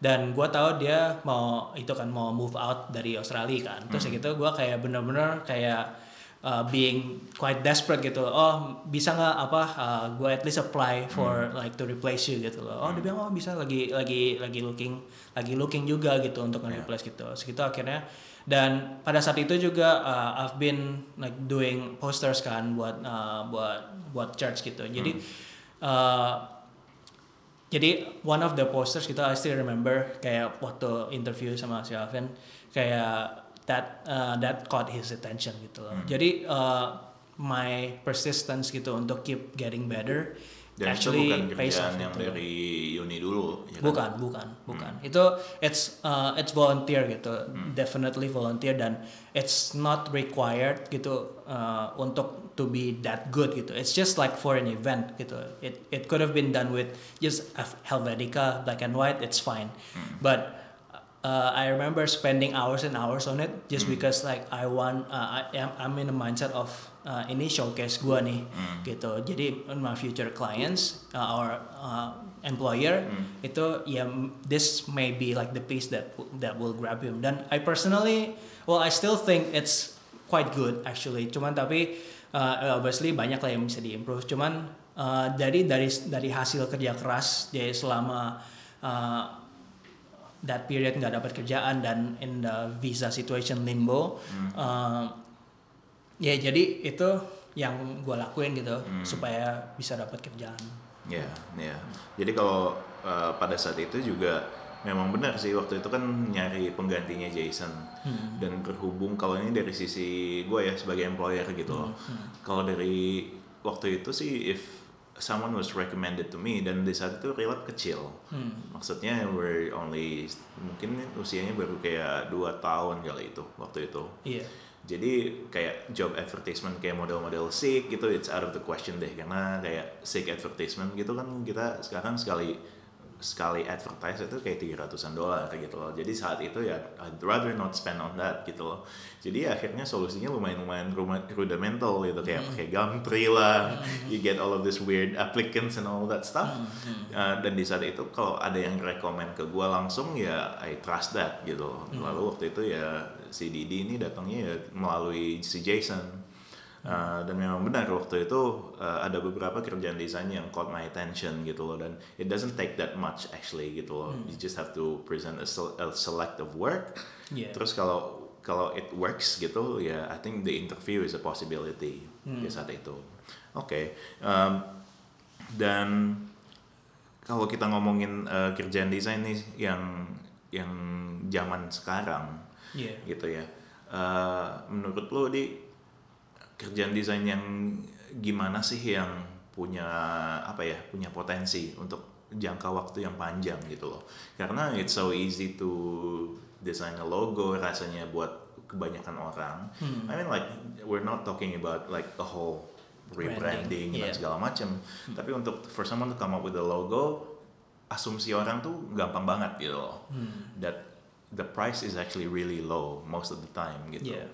dan gua tahu dia mau itu kan mau move out dari Australia kan. Terus gitu gua kayak bener-bener kayak uh, being quite desperate gitu. Oh bisa nggak apa uh, gue at least apply for like to replace you gitu loh. Oh dia bilang oh bisa lagi lagi lagi looking lagi looking juga gitu untuk nge-replace gitu. Segitu akhirnya dan pada saat itu juga uh, I've been like doing posters kan buat uh, buat buat church gitu. Jadi uh, jadi one of the posters kita I still remember kayak waktu interview sama si Alvin kayak that uh, that caught his attention gitu loh. Jadi uh, my persistence gitu untuk keep getting better Dan actually itu bukan kerjaan yang gitu. dari uni dulu. ya kan? Bukan, bukan, bukan. Itu it's uh, it's volunteer gitu, definitely volunteer dan it's not required gitu uh, untuk to be that good gitu. It's just like for an event gitu. It it could have been done with just Helvetica black and white. It's fine, but uh, I remember spending hours and hours on it just because like I want uh, I am I'm in a mindset of uh, ini showcase gua nih gitu. Jadi my future clients uh, or uh, employer itu ya m- this may be like the piece that that will grab him. Dan I personally well I still think it's quite good actually. Cuman tapi uh, obviously banyak lah yang bisa diimprove. Cuman uh, dari dari dari hasil kerja keras jadi selama uh, that period nggak dapat kerjaan dan in the visa situation limbo. Uh, ya jadi itu yang gue lakuin gitu supaya bisa dapat kerjaan. Ya, ya. Jadi kalau uh, pada saat itu juga memang benar sih waktu itu kan nyari penggantinya Jason. Dan berhubung kalau ini dari sisi gue ya sebagai employer gitu loh. Kalau dari waktu itu sih if someone was recommended to me dan di saat itu relap kecil. Maksudnya we're only mungkin usianya baru kayak dua tahun kali itu waktu itu. iya Jadi kayak job advertisement kayak model-model sick gitu it's out of the question deh karena kayak sick advertisement gitu kan kita sekarang sekali sekali advertise itu kayak 300-an dolar gitu loh. Jadi saat itu ya I'd rather not spend on that gitu loh. Jadi akhirnya solusinya lumayan-lumayan rudimental gitu kayak pakai Gumtree lah. You get all of this weird applicants and all that stuff. Uh, dan di saat itu kalau ada yang rekomend ke gua langsung ya I trust that gitu loh. Lalu waktu itu ya si Didi ini datangnya ya melalui si Jason. Uh, dan memang benar waktu itu uh, ada beberapa kerjaan desain yang caught my attention gitu loh dan it doesn't take that much actually gitu loh you just have to present a, a select of work Iya. terus kalau kalau it works gitu ya I think the interview is a possibility Hmm. di saat itu oke um, dan kalau kita ngomongin uh, kerjaan desain nih yang yang zaman sekarang Iya. gitu ya Uh, menurut lo di kerjaan desain yang gimana sih yang punya apa ya punya potensi untuk jangka waktu yang panjang gitu loh karena it's so easy to design a logo rasanya buat kebanyakan orang Hmm. I mean like we're not talking about like a whole rebranding Branding, dan yeah. segala macam tapi untuk for someone to come up with a logo asumsi orang tuh gampang banget gitu loh Hmm. that the price is actually really low most of the time gitu. Yeah.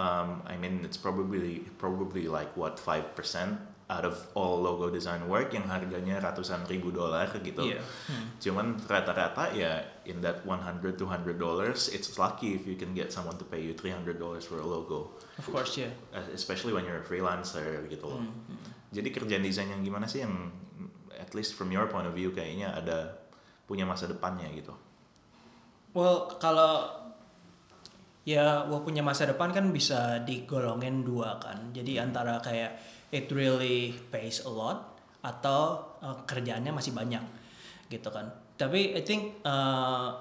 Um, I mean it's probably probably like what five percent out of all logo design work yang harganya ratusan ribu dolar gitu. Iya. Hmm. Cuman rata-rata ya in that 100 200 dollars it's lucky if you can get someone to pay you 300 dollars for a logo. Of course, yeah. Especially when you're a freelancer gitu loh. Hmm. Jadi kerjaan desain yang gimana sih yang at least from your point of view kayaknya ada punya masa depannya gitu. Well, kalau ya well, punya masa depan kan bisa digolongin dua kan. Jadi antara kayak it really pays a lot atau uh, kerjaannya masih banyak gitu kan. Tapi I think uh,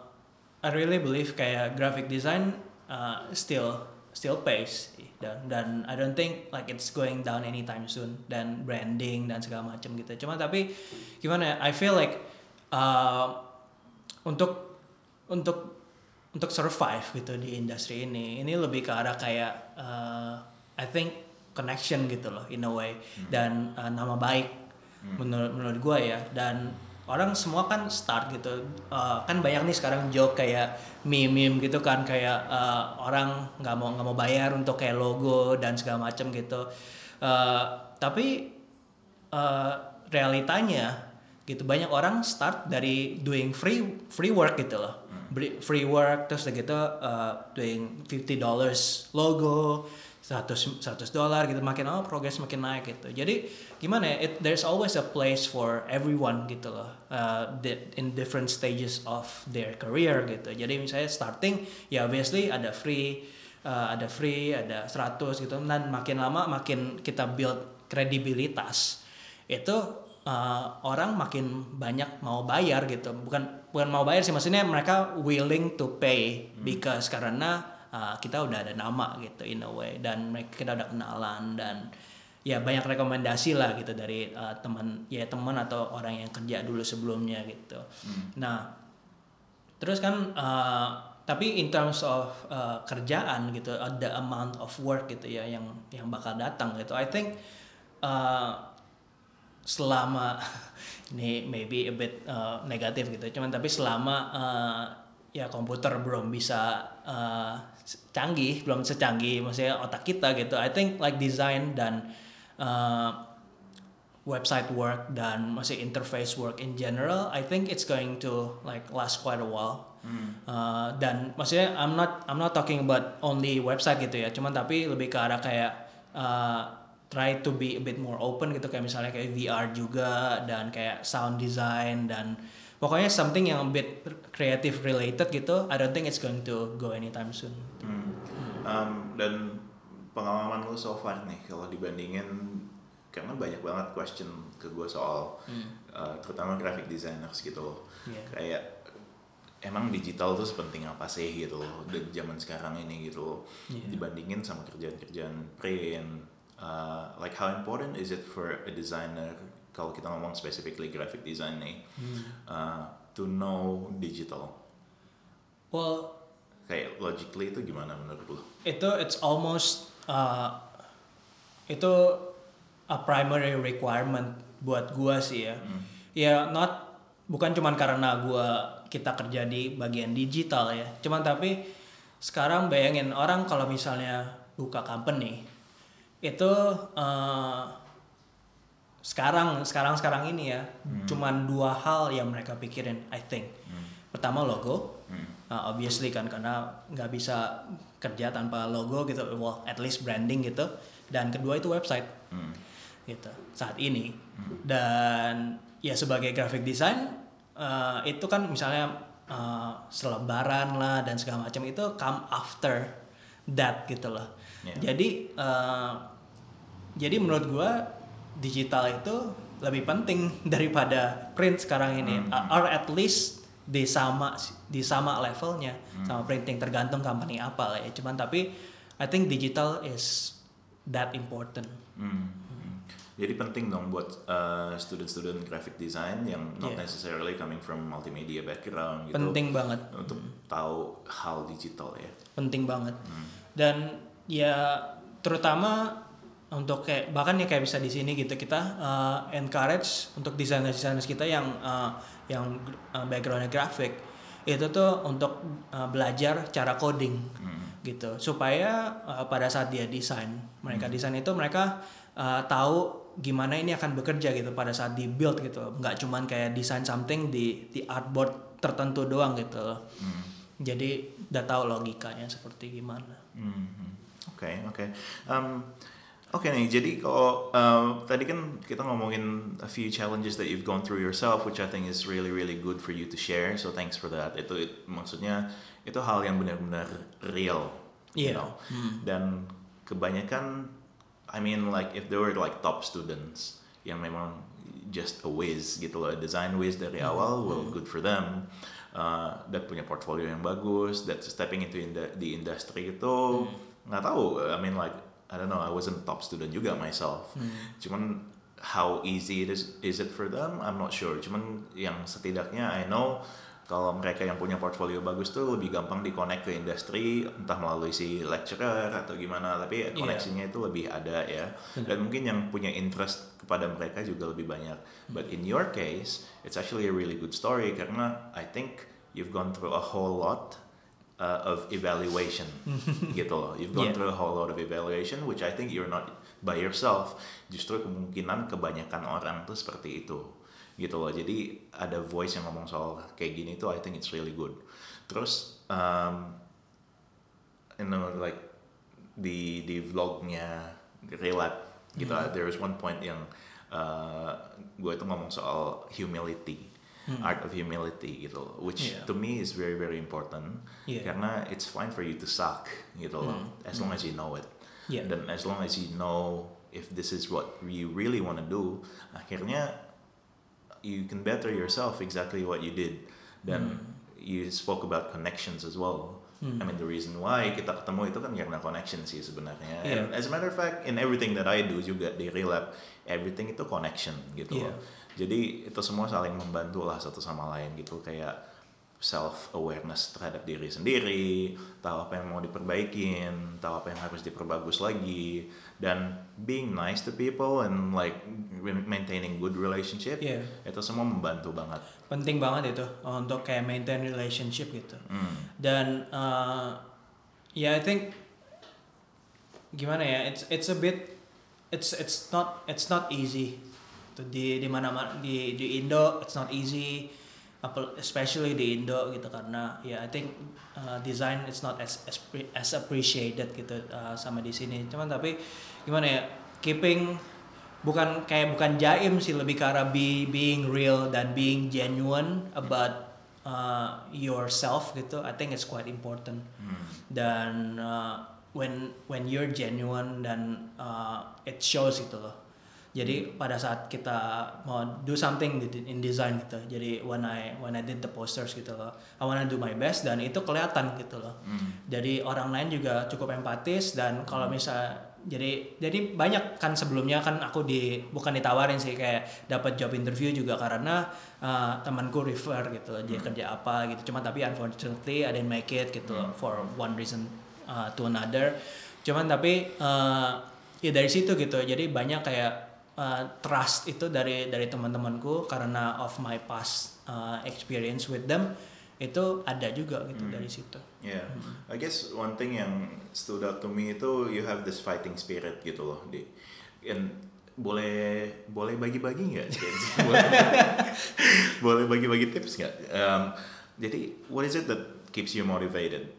I really believe kayak graphic design uh, still still pays dan dan I don't think like it's going down anytime soon dan branding dan segala macam gitu. Cuma tapi gimana ya? I feel like uh, untuk untuk untuk survive gitu di industri ini. Ini lebih ke arah kayak uh, I think connection gitu loh in a way. Dan uh, nama baik menurut menurut gue ya. Dan orang semua kan start gitu. Uh, kan banyak nih sekarang joke kayak meme-meme gitu kan. Kayak uh, orang nggak mau nggak mau bayar untuk kayak logo dan segala macam gitu. Uh, tapi uh, realitanya gitu banyak orang start dari doing free free work gitu loh. Beri- free work terus udah gitu uh, doing 50 dollars logo 100 100 dolar gitu makin oh progress makin naik gitu. Jadi gimana ya it, there's always a place for everyone gitu loh uh, in different stages of their career gitu. Jadi misalnya starting ya obviously ada free uh, ada free ada 100 gitu dan makin lama makin kita build kredibilitas itu uh, orang makin banyak mau bayar gitu. Bukan bukan mau bayar sih maksudnya mereka willing to pay because karena uh, kita udah ada nama gitu in a way. Dan mereka kita udah kenalan dan ya banyak rekomendasi lah gitu dari uh, teman ya teman atau orang yang kerja dulu sebelumnya gitu. Nah terus kan uh, tapi in terms of uh, kerjaan gitu ada amount of work gitu ya yang yang bakal datang gitu I think uh, selama ini maybe a bit uh, negatif gitu. Cuman tapi selama uh, ya komputer belum bisa uh, canggih belum secanggih maksudnya otak kita gitu I think like design dan uh, website work dan masih interface work in general I think it's going to like last quite a while. Uh, dan maksudnya I'm not I'm not talking about only website gitu ya cuman tapi lebih ke arah kayak uh, try to be a bit more open gitu kayak misalnya kayak VR juga dan kayak sound design dan pokoknya something yang a bit creative related gitu I don't think it's going to go anytime soon Hmm. Um, dan pengalaman lu so far nih kalau dibandingin karena banyak banget question ke gue soal uh, terutama graphic designers gitu loh Iya. kayak emang digital tuh sepenting apa sih gitu loh di zaman sekarang ini gitu loh Iya. dibandingin sama kerjaan-kerjaan print uh, like how important is it for a designer kalau kita ngomong specifically graphic design nih uh, to know digital? Well kayak logically itu gimana menurut lo? itu it's almost uh, itu a primary requirement buat gua sih ya. Ya not bukan cuman karena gua kita kerja di bagian digital ya. Cuman tapi sekarang bayangin orang kalau misalnya buka company itu uh, sekarang sekarang sekarang ini ya cuman dua hal yang mereka pikirin I think. Pertama logo. Uh, obviously kan karena nggak bisa kerja tanpa logo gitu well at least branding gitu. Dan kedua itu website. Hmm. gitu saat ini. Dan ya sebagai graphic design uh, itu kan misalnya uh, selebaran lah dan segala macam itu come after that gitu loh. Yeah. Jadi uh, jadi menurut gua digital itu lebih penting daripada print sekarang ini Hmm. Or at least di sama di sama levelnya Hmm. sama printing tergantung company apa lah ya. Cuman tapi I think digital is that important. Hmm. Hmm. Jadi penting dong buat uh, student-student graphic design yang not Yeah. necessarily coming from multimedia background gitu. Penting banget. Untuk tahu hal digital ya. penting banget Hmm. dan ya terutama untuk kayak bahkan ya kayak bisa di sini gitu kita uh, encourage untuk desainer desainer kita yang uh, yang uh, backgroundnya grafik itu tuh untuk uh, belajar cara coding Hmm. gitu supaya uh, pada saat dia desain mereka Hmm. desain itu mereka uh, tahu gimana ini akan bekerja gitu pada saat di build gitu nggak cuman kayak desain something di di artboard tertentu doang gitu. Hmm. jadi udah tahu logikanya seperti gimana Hmm. Oke oke. Um, Oke nih, jadi kalau uh, tadi kan kita ngomongin a few challenges that you've gone through yourself, which I think is really really good for you to share. So thanks for that. Itu it- maksudnya itu hal yang benar-benar real, you Iya. know. Dan kebanyakan, I mean like if they were like top students yang memang just a whiz gitu loh, design whiz dari awal, well good for them. Uh, dan punya portfolio yang bagus, that stepping into inda- the industry itu nggak tahu. I mean like I don't know, I wasn't a top student juga myself. Cuman how easy it is is it for them? I'm not sure. Cuman yang setidaknya I know kalau mereka yang punya portfolio bagus tuh lebih gampang di connect ke industri entah melalui si lecturer atau gimana tapi koneksinya itu lebih ada ya dan mungkin yang punya interest kepada mereka juga lebih banyak but in your case it's actually a really good story karena I think you've gone through a whole lot uh, of evaluation gitu loh. You've gone Yeah. through a whole lot of evaluation which I think you're not by yourself. Justru kemungkinan kebanyakan orang tuh seperti itu gitu loh. Jadi ada voice yang ngomong soal kayak gini tuh I think it's really good. Terus um, you know like di di vlognya relap gitu. There was one point yang uh, gue itu ngomong soal humility art of humility gitu loh, which Yeah. to me is very very important. Yeah. karena it's fine for you to suck gitu loh as long as you know it. Yeah. dan as long as you know if this is what you really want to do akhirnya you can better yourself exactly what you did. Dan you spoke about connections as well. I mean the reason why kita ketemu itu kan karena connection sih sebenarnya. Yeah. and as a matter of fact in everything that I do juga di relap everything itu connection gitu loh. Yeah. Jadi itu semua saling membantu lah satu sama lain gitu kayak self awareness terhadap diri sendiri, tahu apa yang mau diperbaikin, tahu apa yang harus diperbagus lagi, dan being nice to people and like maintaining good relationship, Iya. itu semua membantu banget. penting banget itu untuk kayak maintain relationship gitu Hmm. dan uh, ya I think gimana ya it's it's a bit it's it's not it's not easy tuh di di mana di di Indo it's not easy. Especially di Indo gitu karena ya I think uh, design it's not as as, pre- as appreciated gitu uh, sama di sini. Cuman tapi gimana ya keeping bukan kayak bukan jaim sih lebih ke arah be, being real dan being genuine about uh, yourself gitu I think it's quite important. Dan uh, when when you're genuine dan uh, it shows gitu loh jadi pada saat kita mau do something in design gitu. Jadi when I when I did the posters gitu loh. I wanna do my best dan itu kelihatan gitu loh. Jadi orang lain juga cukup empatis dan kalau misal jadi jadi banyak kan sebelumnya kan aku di bukan ditawarin sih kayak dapat job interview juga karena uh, temanku refer gitu dia kerja apa gitu. Cuma tapi unfortunately I didn't make it gitu for one reason uh, to another. Cuman tapi uh, ya dari situ gitu. Jadi banyak kayak uh, trust itu dari dari teman-temanku karena of my past uh, experience with them itu ada juga gitu dari situ Yeah, I guess one thing yang stood out to me itu you have this fighting spirit gitu loh di, and boleh boleh bagi-bagi nggak? boleh, boleh bagi-bagi tips nggak? Um, jadi what is it that keeps you motivated?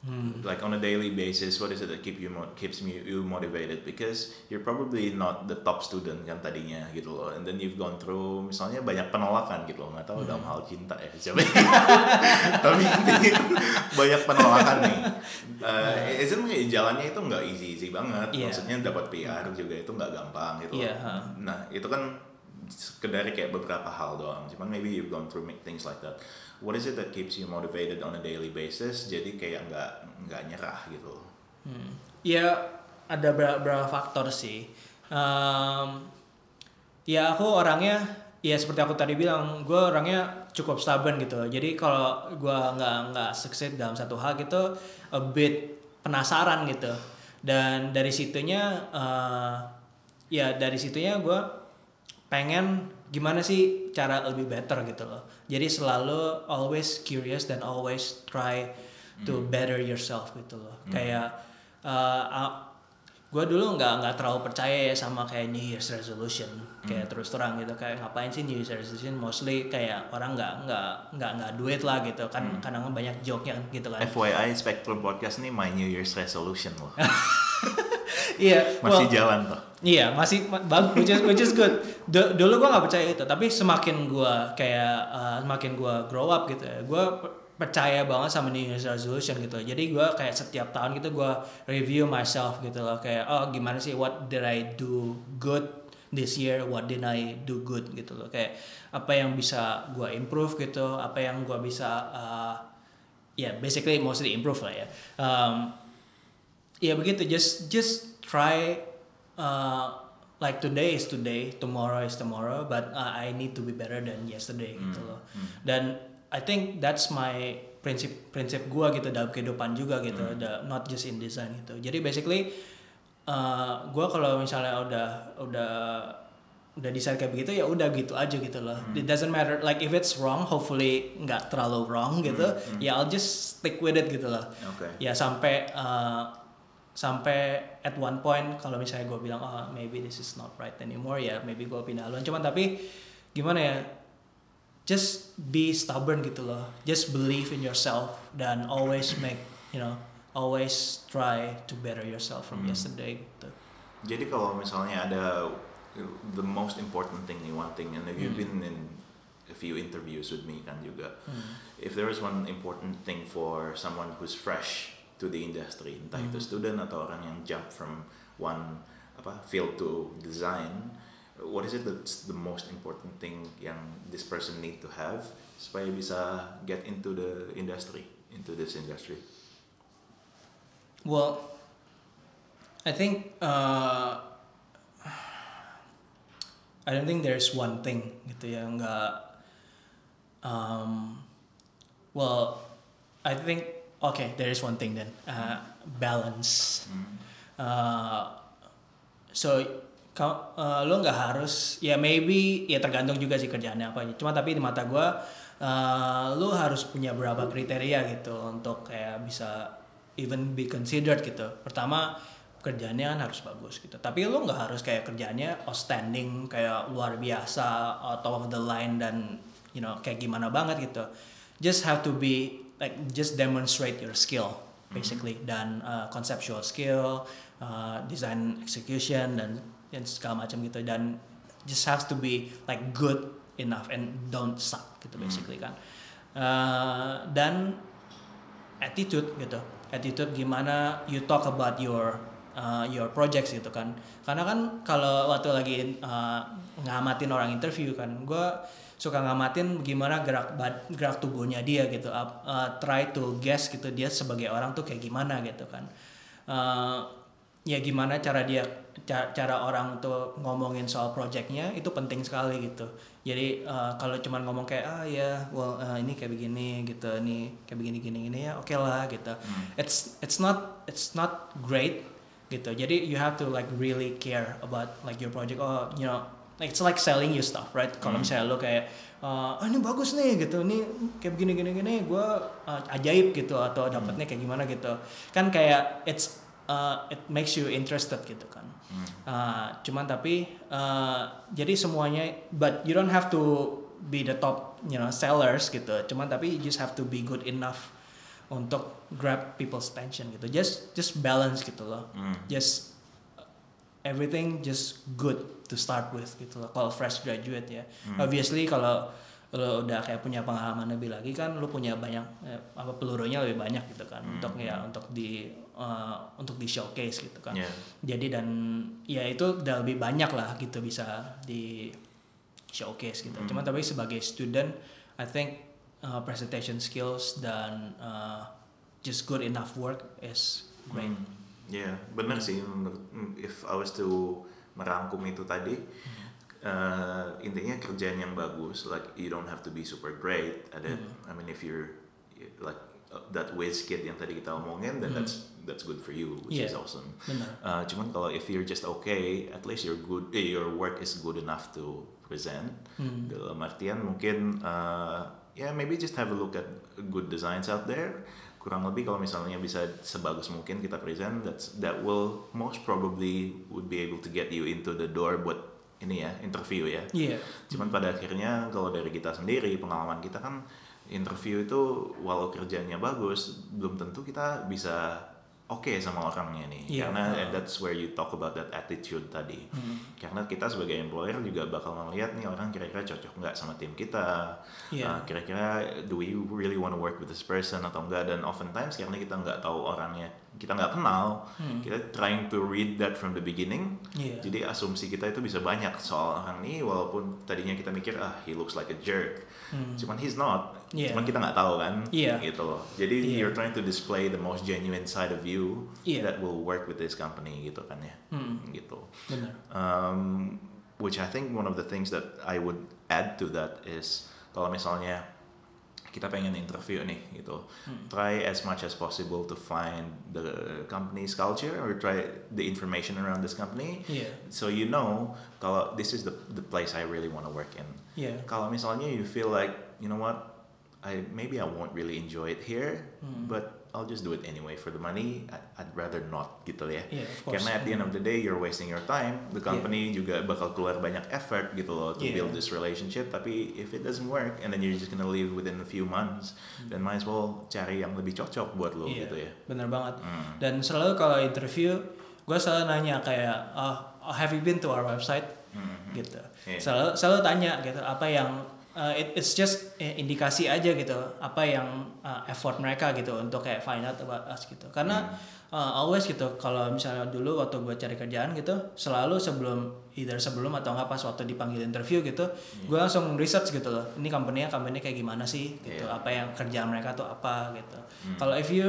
Hmm. Like on a daily basis, what is it that keep you mo- keeps me you motivated? Because you're probably not the top student kan tadinya gitu loh, and then you've gone through misalnya banyak penolakan gitu loh, nggak tahu dalam hal cinta ya siapa. Tapi banyak penolakan nih. Uh, itu jalannya itu nggak easy easy banget. Iya. Maksudnya dapat PR juga itu nggak gampang gitu. loh. Iya, ha. Nah itu kan sekedar kayak beberapa hal doang. Cuman maybe you've gone through things like that. What is it that keeps you motivated on a daily basis? Jadi kayak nggak nggak nyerah gitu. Hmm. Ya ada beberapa, faktor sih. Um, ya aku orangnya ya seperti aku tadi bilang, gue orangnya cukup stubborn gitu. Jadi kalau gue nggak nggak succeed dalam satu hal gitu, a bit penasaran gitu. Dan dari situnya, uh, ya dari situnya gue pengen gimana sih cara lebih better gitu loh. Jadi selalu always curious dan always try to better yourself gitu loh. Kayak uh, gue dulu nggak nggak terlalu percaya ya sama kayak New Year's resolution. Kayak terus terang gitu kayak ngapain sih New Year's resolution? Mostly kayak orang nggak nggak nggak nggak duit lah gitu. Kan kadang banyak joke nya gitu kan. FYI Spectrum Podcast nih my New Year's resolution loh. iya Masih well, jalan tuh. Iya, masih ma- bagus, which is, which is good. Du- dulu gue nggak percaya itu, tapi semakin gue kayak uh, semakin gue grow up gitu ya, gue percaya banget sama New Year's resolution gitu. Jadi gue kayak setiap tahun gitu gue review myself gitu loh, kayak oh gimana sih, what did I do good this year, what did I do good gitu loh, kayak apa yang bisa gue improve gitu, apa yang gue bisa uh, ya yeah, basically mostly improve lah ya. Um, ya begitu just just try uh, like today is today tomorrow is tomorrow but uh, I need to be better than yesterday gitu loh. dan I think that's my prinsip prinsip gua gitu dalam kehidupan juga gitu the- not just in design gitu. Jadi basically uh, gua kalau misalnya udah udah udah decide kayak begitu ya udah gitu aja gitu loh. It doesn't matter like if it's wrong hopefully nggak terlalu wrong gitu ya I'll just stick with it gitu loh. Oke. ya sampai uh, sampai at one point kalau misalnya gue bilang oh maybe this is not right anymore ya maybe gue pindah haluan cuman tapi gimana ya just be stubborn gitu loh. Just believe in yourself dan always make you know always try to better yourself from yesterday gitu. Jadi kalau misalnya ada the most important thing nih one thing and you've been in a few interviews with me kan juga. If there is one important thing for someone who's fresh to the industry, entah itu student atau orang yang jump from one apa field to design, what is it that's the most important thing yang this person need to have supaya bisa get into the industry, into this industry? Well, I think uh, I don't think there's one thing gitu ya nggak. Um, well, I think okay there is one thing then. Uh, balance. Uh, so kau uh, lo nggak harus ya maybe ya tergantung juga sih kerjaannya apa cuma tapi di mata gue uh, lo harus punya berapa kriteria gitu untuk kayak bisa even be considered gitu. Pertama kerjaannya kan harus bagus gitu. Tapi lo nggak harus kayak kerjaannya outstanding kayak luar biasa top of the line dan you know kayak gimana banget gitu. Just have to be like just demonstrate your skill basically dan uh, conceptual skill, uh, design execution dan dan segala macam gitu dan just has to be like good enough and don't suck gitu basically kan. Uh, dan attitude gitu. Attitude gimana you talk about your uh, your projects gitu kan. Karena kan kalau waktu lagi uh, ngamatin orang interview kan, gue suka ngamatin gimana gerak bad, gerak tubuhnya dia gitu uh, try to guess gitu dia sebagai orang tuh kayak gimana gitu kan. Uh, ya gimana cara dia ca- cara orang tuh ngomongin soal projectnya itu penting sekali gitu. Jadi uh, kalau cuman ngomong kayak ah ya well uh, ini kayak begini gitu ini kayak begini gini gini ya oke lah gitu. It's it's not it's not great gitu. Jadi you have to like really care about like your project. Oh you know like it's like selling you stuff right? Kalau misalnya lo kayak uh, ah ini bagus nih gitu. Ini kayak begini gini gini gue uh, ajaib gitu atau dapatnya kayak gimana gitu. Kan kayak it's uh, it makes you interested gitu kan. Uh, cuman tapi uh, jadi semuanya but you don't have to be the top you know sellers gitu. Cuman tapi you just have to be good enough untuk grab people's attention gitu. Just just balance gitu loh. Hmm. just everything just good to start with gitu loh kalau fresh graduate ya Hmm. obviously kalau lo udah kayak punya pengalaman lebih lagi kan lo punya banyak eh, apa pelurunya lebih banyak gitu kan Hmm. untuk ya untuk di uh, untuk di showcase gitu kan Yeah. jadi dan ya itu udah lebih banyak lah gitu bisa di showcase gitu. Cuma tapi sebagai student, I think uh, presentation skills dan uh, just good enough work is great. Hmm. Ya, benar sih. menurut- If I was to merangkum itu tadi, eh, intinya kerjaan yang bagus. Like you don't have to be super great. Ada, I mean, if you're like uh, that whiz kid yang tadi kita omongin, then that's that's good for you, which is Yeah. awesome. Benar. Uh, cuman kalau if you're just okay, at least you're good, eh, your work is good enough to present. Hmm. Dalam artian mungkin, uh, ya maybe just have a look at good designs out there. Kurang lebih kalau misalnya bisa sebagus mungkin kita present, that's that will most probably would be able to get you into the door buat ini ya interview ya. Iya. Cuman pada akhirnya kalau dari kita sendiri pengalaman kita kan interview itu walau kerjanya bagus belum tentu kita bisa oke sama orangnya nih Iya. karena and that's where you talk about that attitude tadi Hmm. karena kita sebagai employer juga bakal ngeliat nih orang kira-kira cocok nggak sama tim kita Iya. Uh, kira-kira do we really want to work with this person atau enggak dan oftentimes karena kita nggak tahu orangnya kita nggak kenal Hmm. kita trying to read that from the beginning Iya. jadi asumsi kita itu bisa banyak soal orang ini walaupun tadinya kita mikir ah he looks like a jerk. Hmm. Cuman he's not. Iya. Cuman kita nggak tahu kan. Iya. Gitu loh. Jadi Iya. you're trying to display the most genuine side of you Iya. that will work with this company gitu kan ya. Hmm. Gitu. Benar. Um, which I think one of the things that I would add to that is kalau misalnya kita pengen interview nih gitu Hmm. try as much as possible to find the company's culture or try the information around this company Iya. so you know kalau this is the the place I really want to work in Iya. kalau misalnya you feel like you know what I maybe I won't really enjoy it here Hmm. but I'll just do it anyway for the money I, I'd rather not gitu ya course. karena at the end of the day you're wasting your time the company juga bakal keluar banyak effort gitu loh to Yeah. build this relationship tapi if it doesn't work and then you're just gonna leave within a few months then might as well cari yang lebih cocok buat lo Iya, gitu ya bener banget. Hmm. Dan selalu kalau interview, gue selalu nanya kayak, oh, have you been to our website? Mhm. Gitu. Iya. Selalu selalu tanya gitu, apa yang uh, it- it's just eh, indikasi aja gitu, apa yang uh, effort mereka gitu untuk kayak find out about us gitu. Karena Hmm. uh, always gitu, kalau misalnya dulu waktu gue cari kerjaan gitu, selalu sebelum either sebelum atau nggak pas waktu dipanggil interview gitu, gue langsung research gitu loh. Ini company-nya company kayak gimana sih gitu, Iya. apa yang kerjaan mereka tuh apa gitu. Hmm. Kalau if you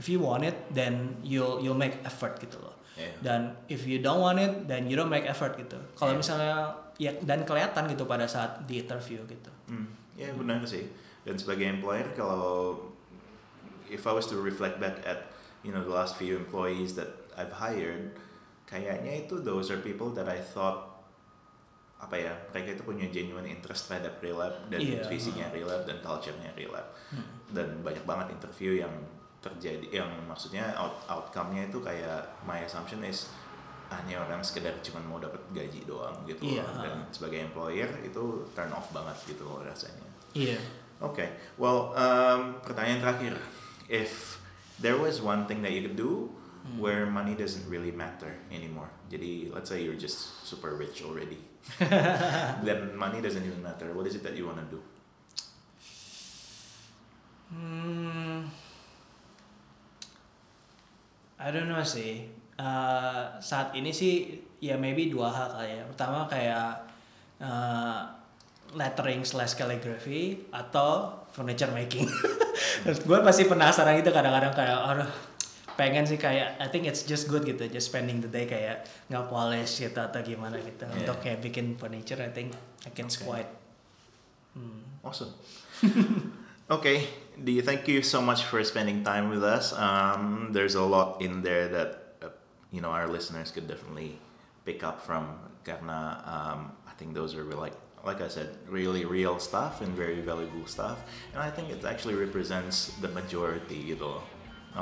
if you want it then you'll you'll make effort gitu loh Iya. dan if you don't want it then you don't make effort gitu kalau Iya. misalnya ya dan kelihatan gitu pada saat di interview gitu Hmm, ya benar sih. Dan sebagai employer kalau if I was to reflect back at you know the last few employees that I've hired, kayaknya itu those are people that I thought apa ya mereka itu punya genuine interest terhadap relab dan Iya. visinya relab dan culture-nya relab dan banyak banget interview yang terjadi yang maksudnya out, outcome-nya itu kayak my assumption is ah ini orang sekedar cuma mau dapat gaji doang gitu loh. dan sebagai employer itu turn off banget gitu loh rasanya iya Oke, well, um, pertanyaan terakhir. If there was one thing that you could do where money doesn't really matter anymore, jadi let's say you're just super rich already, then money doesn't even matter. What is it that you want to do? hmm, I don't know sih Eh, saat ini sih ya maybe dua hal kali ya pertama kayak eh, lettering slash calligraphy atau furniture making terus gue pasti penasaran gitu kadang-kadang kayak aduh pengen sih kayak I think it's just good gitu just spending the day kayak nggak polish gitu atau gimana gitu Yeah. untuk kayak bikin furniture I think I can Okay. quite hmm. Awesome. okay, Dee, thank you so much for spending time with us. Um, there's a lot in there that uh, you know our listeners could definitely pick up from. Karena um, I think those are like like I said, really real stuff and very valuable stuff. And I think it actually represents the majority. you know.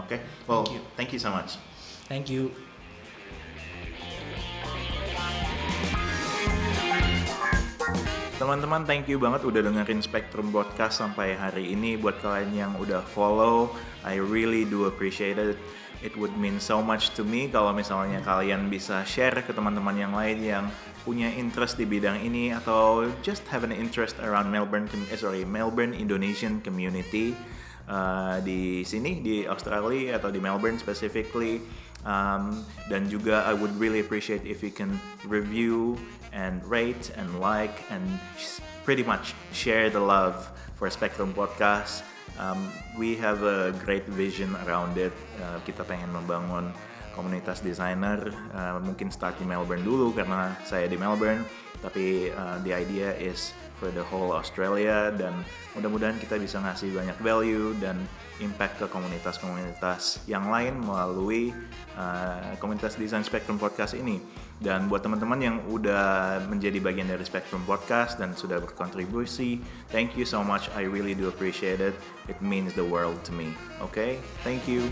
Okay. Well, Thank you. thank you so much. thank you teman-teman thank you banget udah dengerin Spectrum Podcast sampai hari ini. Buat kalian yang udah follow, I really do appreciate it. It would mean so much to me kalau misalnya kalian bisa share ke teman-teman yang lain yang punya interest di bidang ini atau just have an interest around Melbourne, eh, sorry Melbourne Indonesian community uh, di sini di Australia atau di Melbourne specifically. Um, dan juga I would really appreciate if you can review and rate and like and pretty much share the love for Spectrum Podcast. Um, we have a great vision around it. Uh, kita pengen membangun komunitas desainer. Uh, mungkin start di Melbourne dulu karena saya di Melbourne. Tapi uh, the idea is for the whole Australia dan mudah-mudahan kita bisa ngasih banyak value dan impact ke komunitas-komunitas yang lain melalui uh, komunitas desain Spectrum Podcast ini. Dan buat teman-teman yang udah menjadi bagian dari Spectrum Podcast dan sudah berkontribusi, thank you so much. I really do appreciate it. It means the world to me. Okay? Thank you.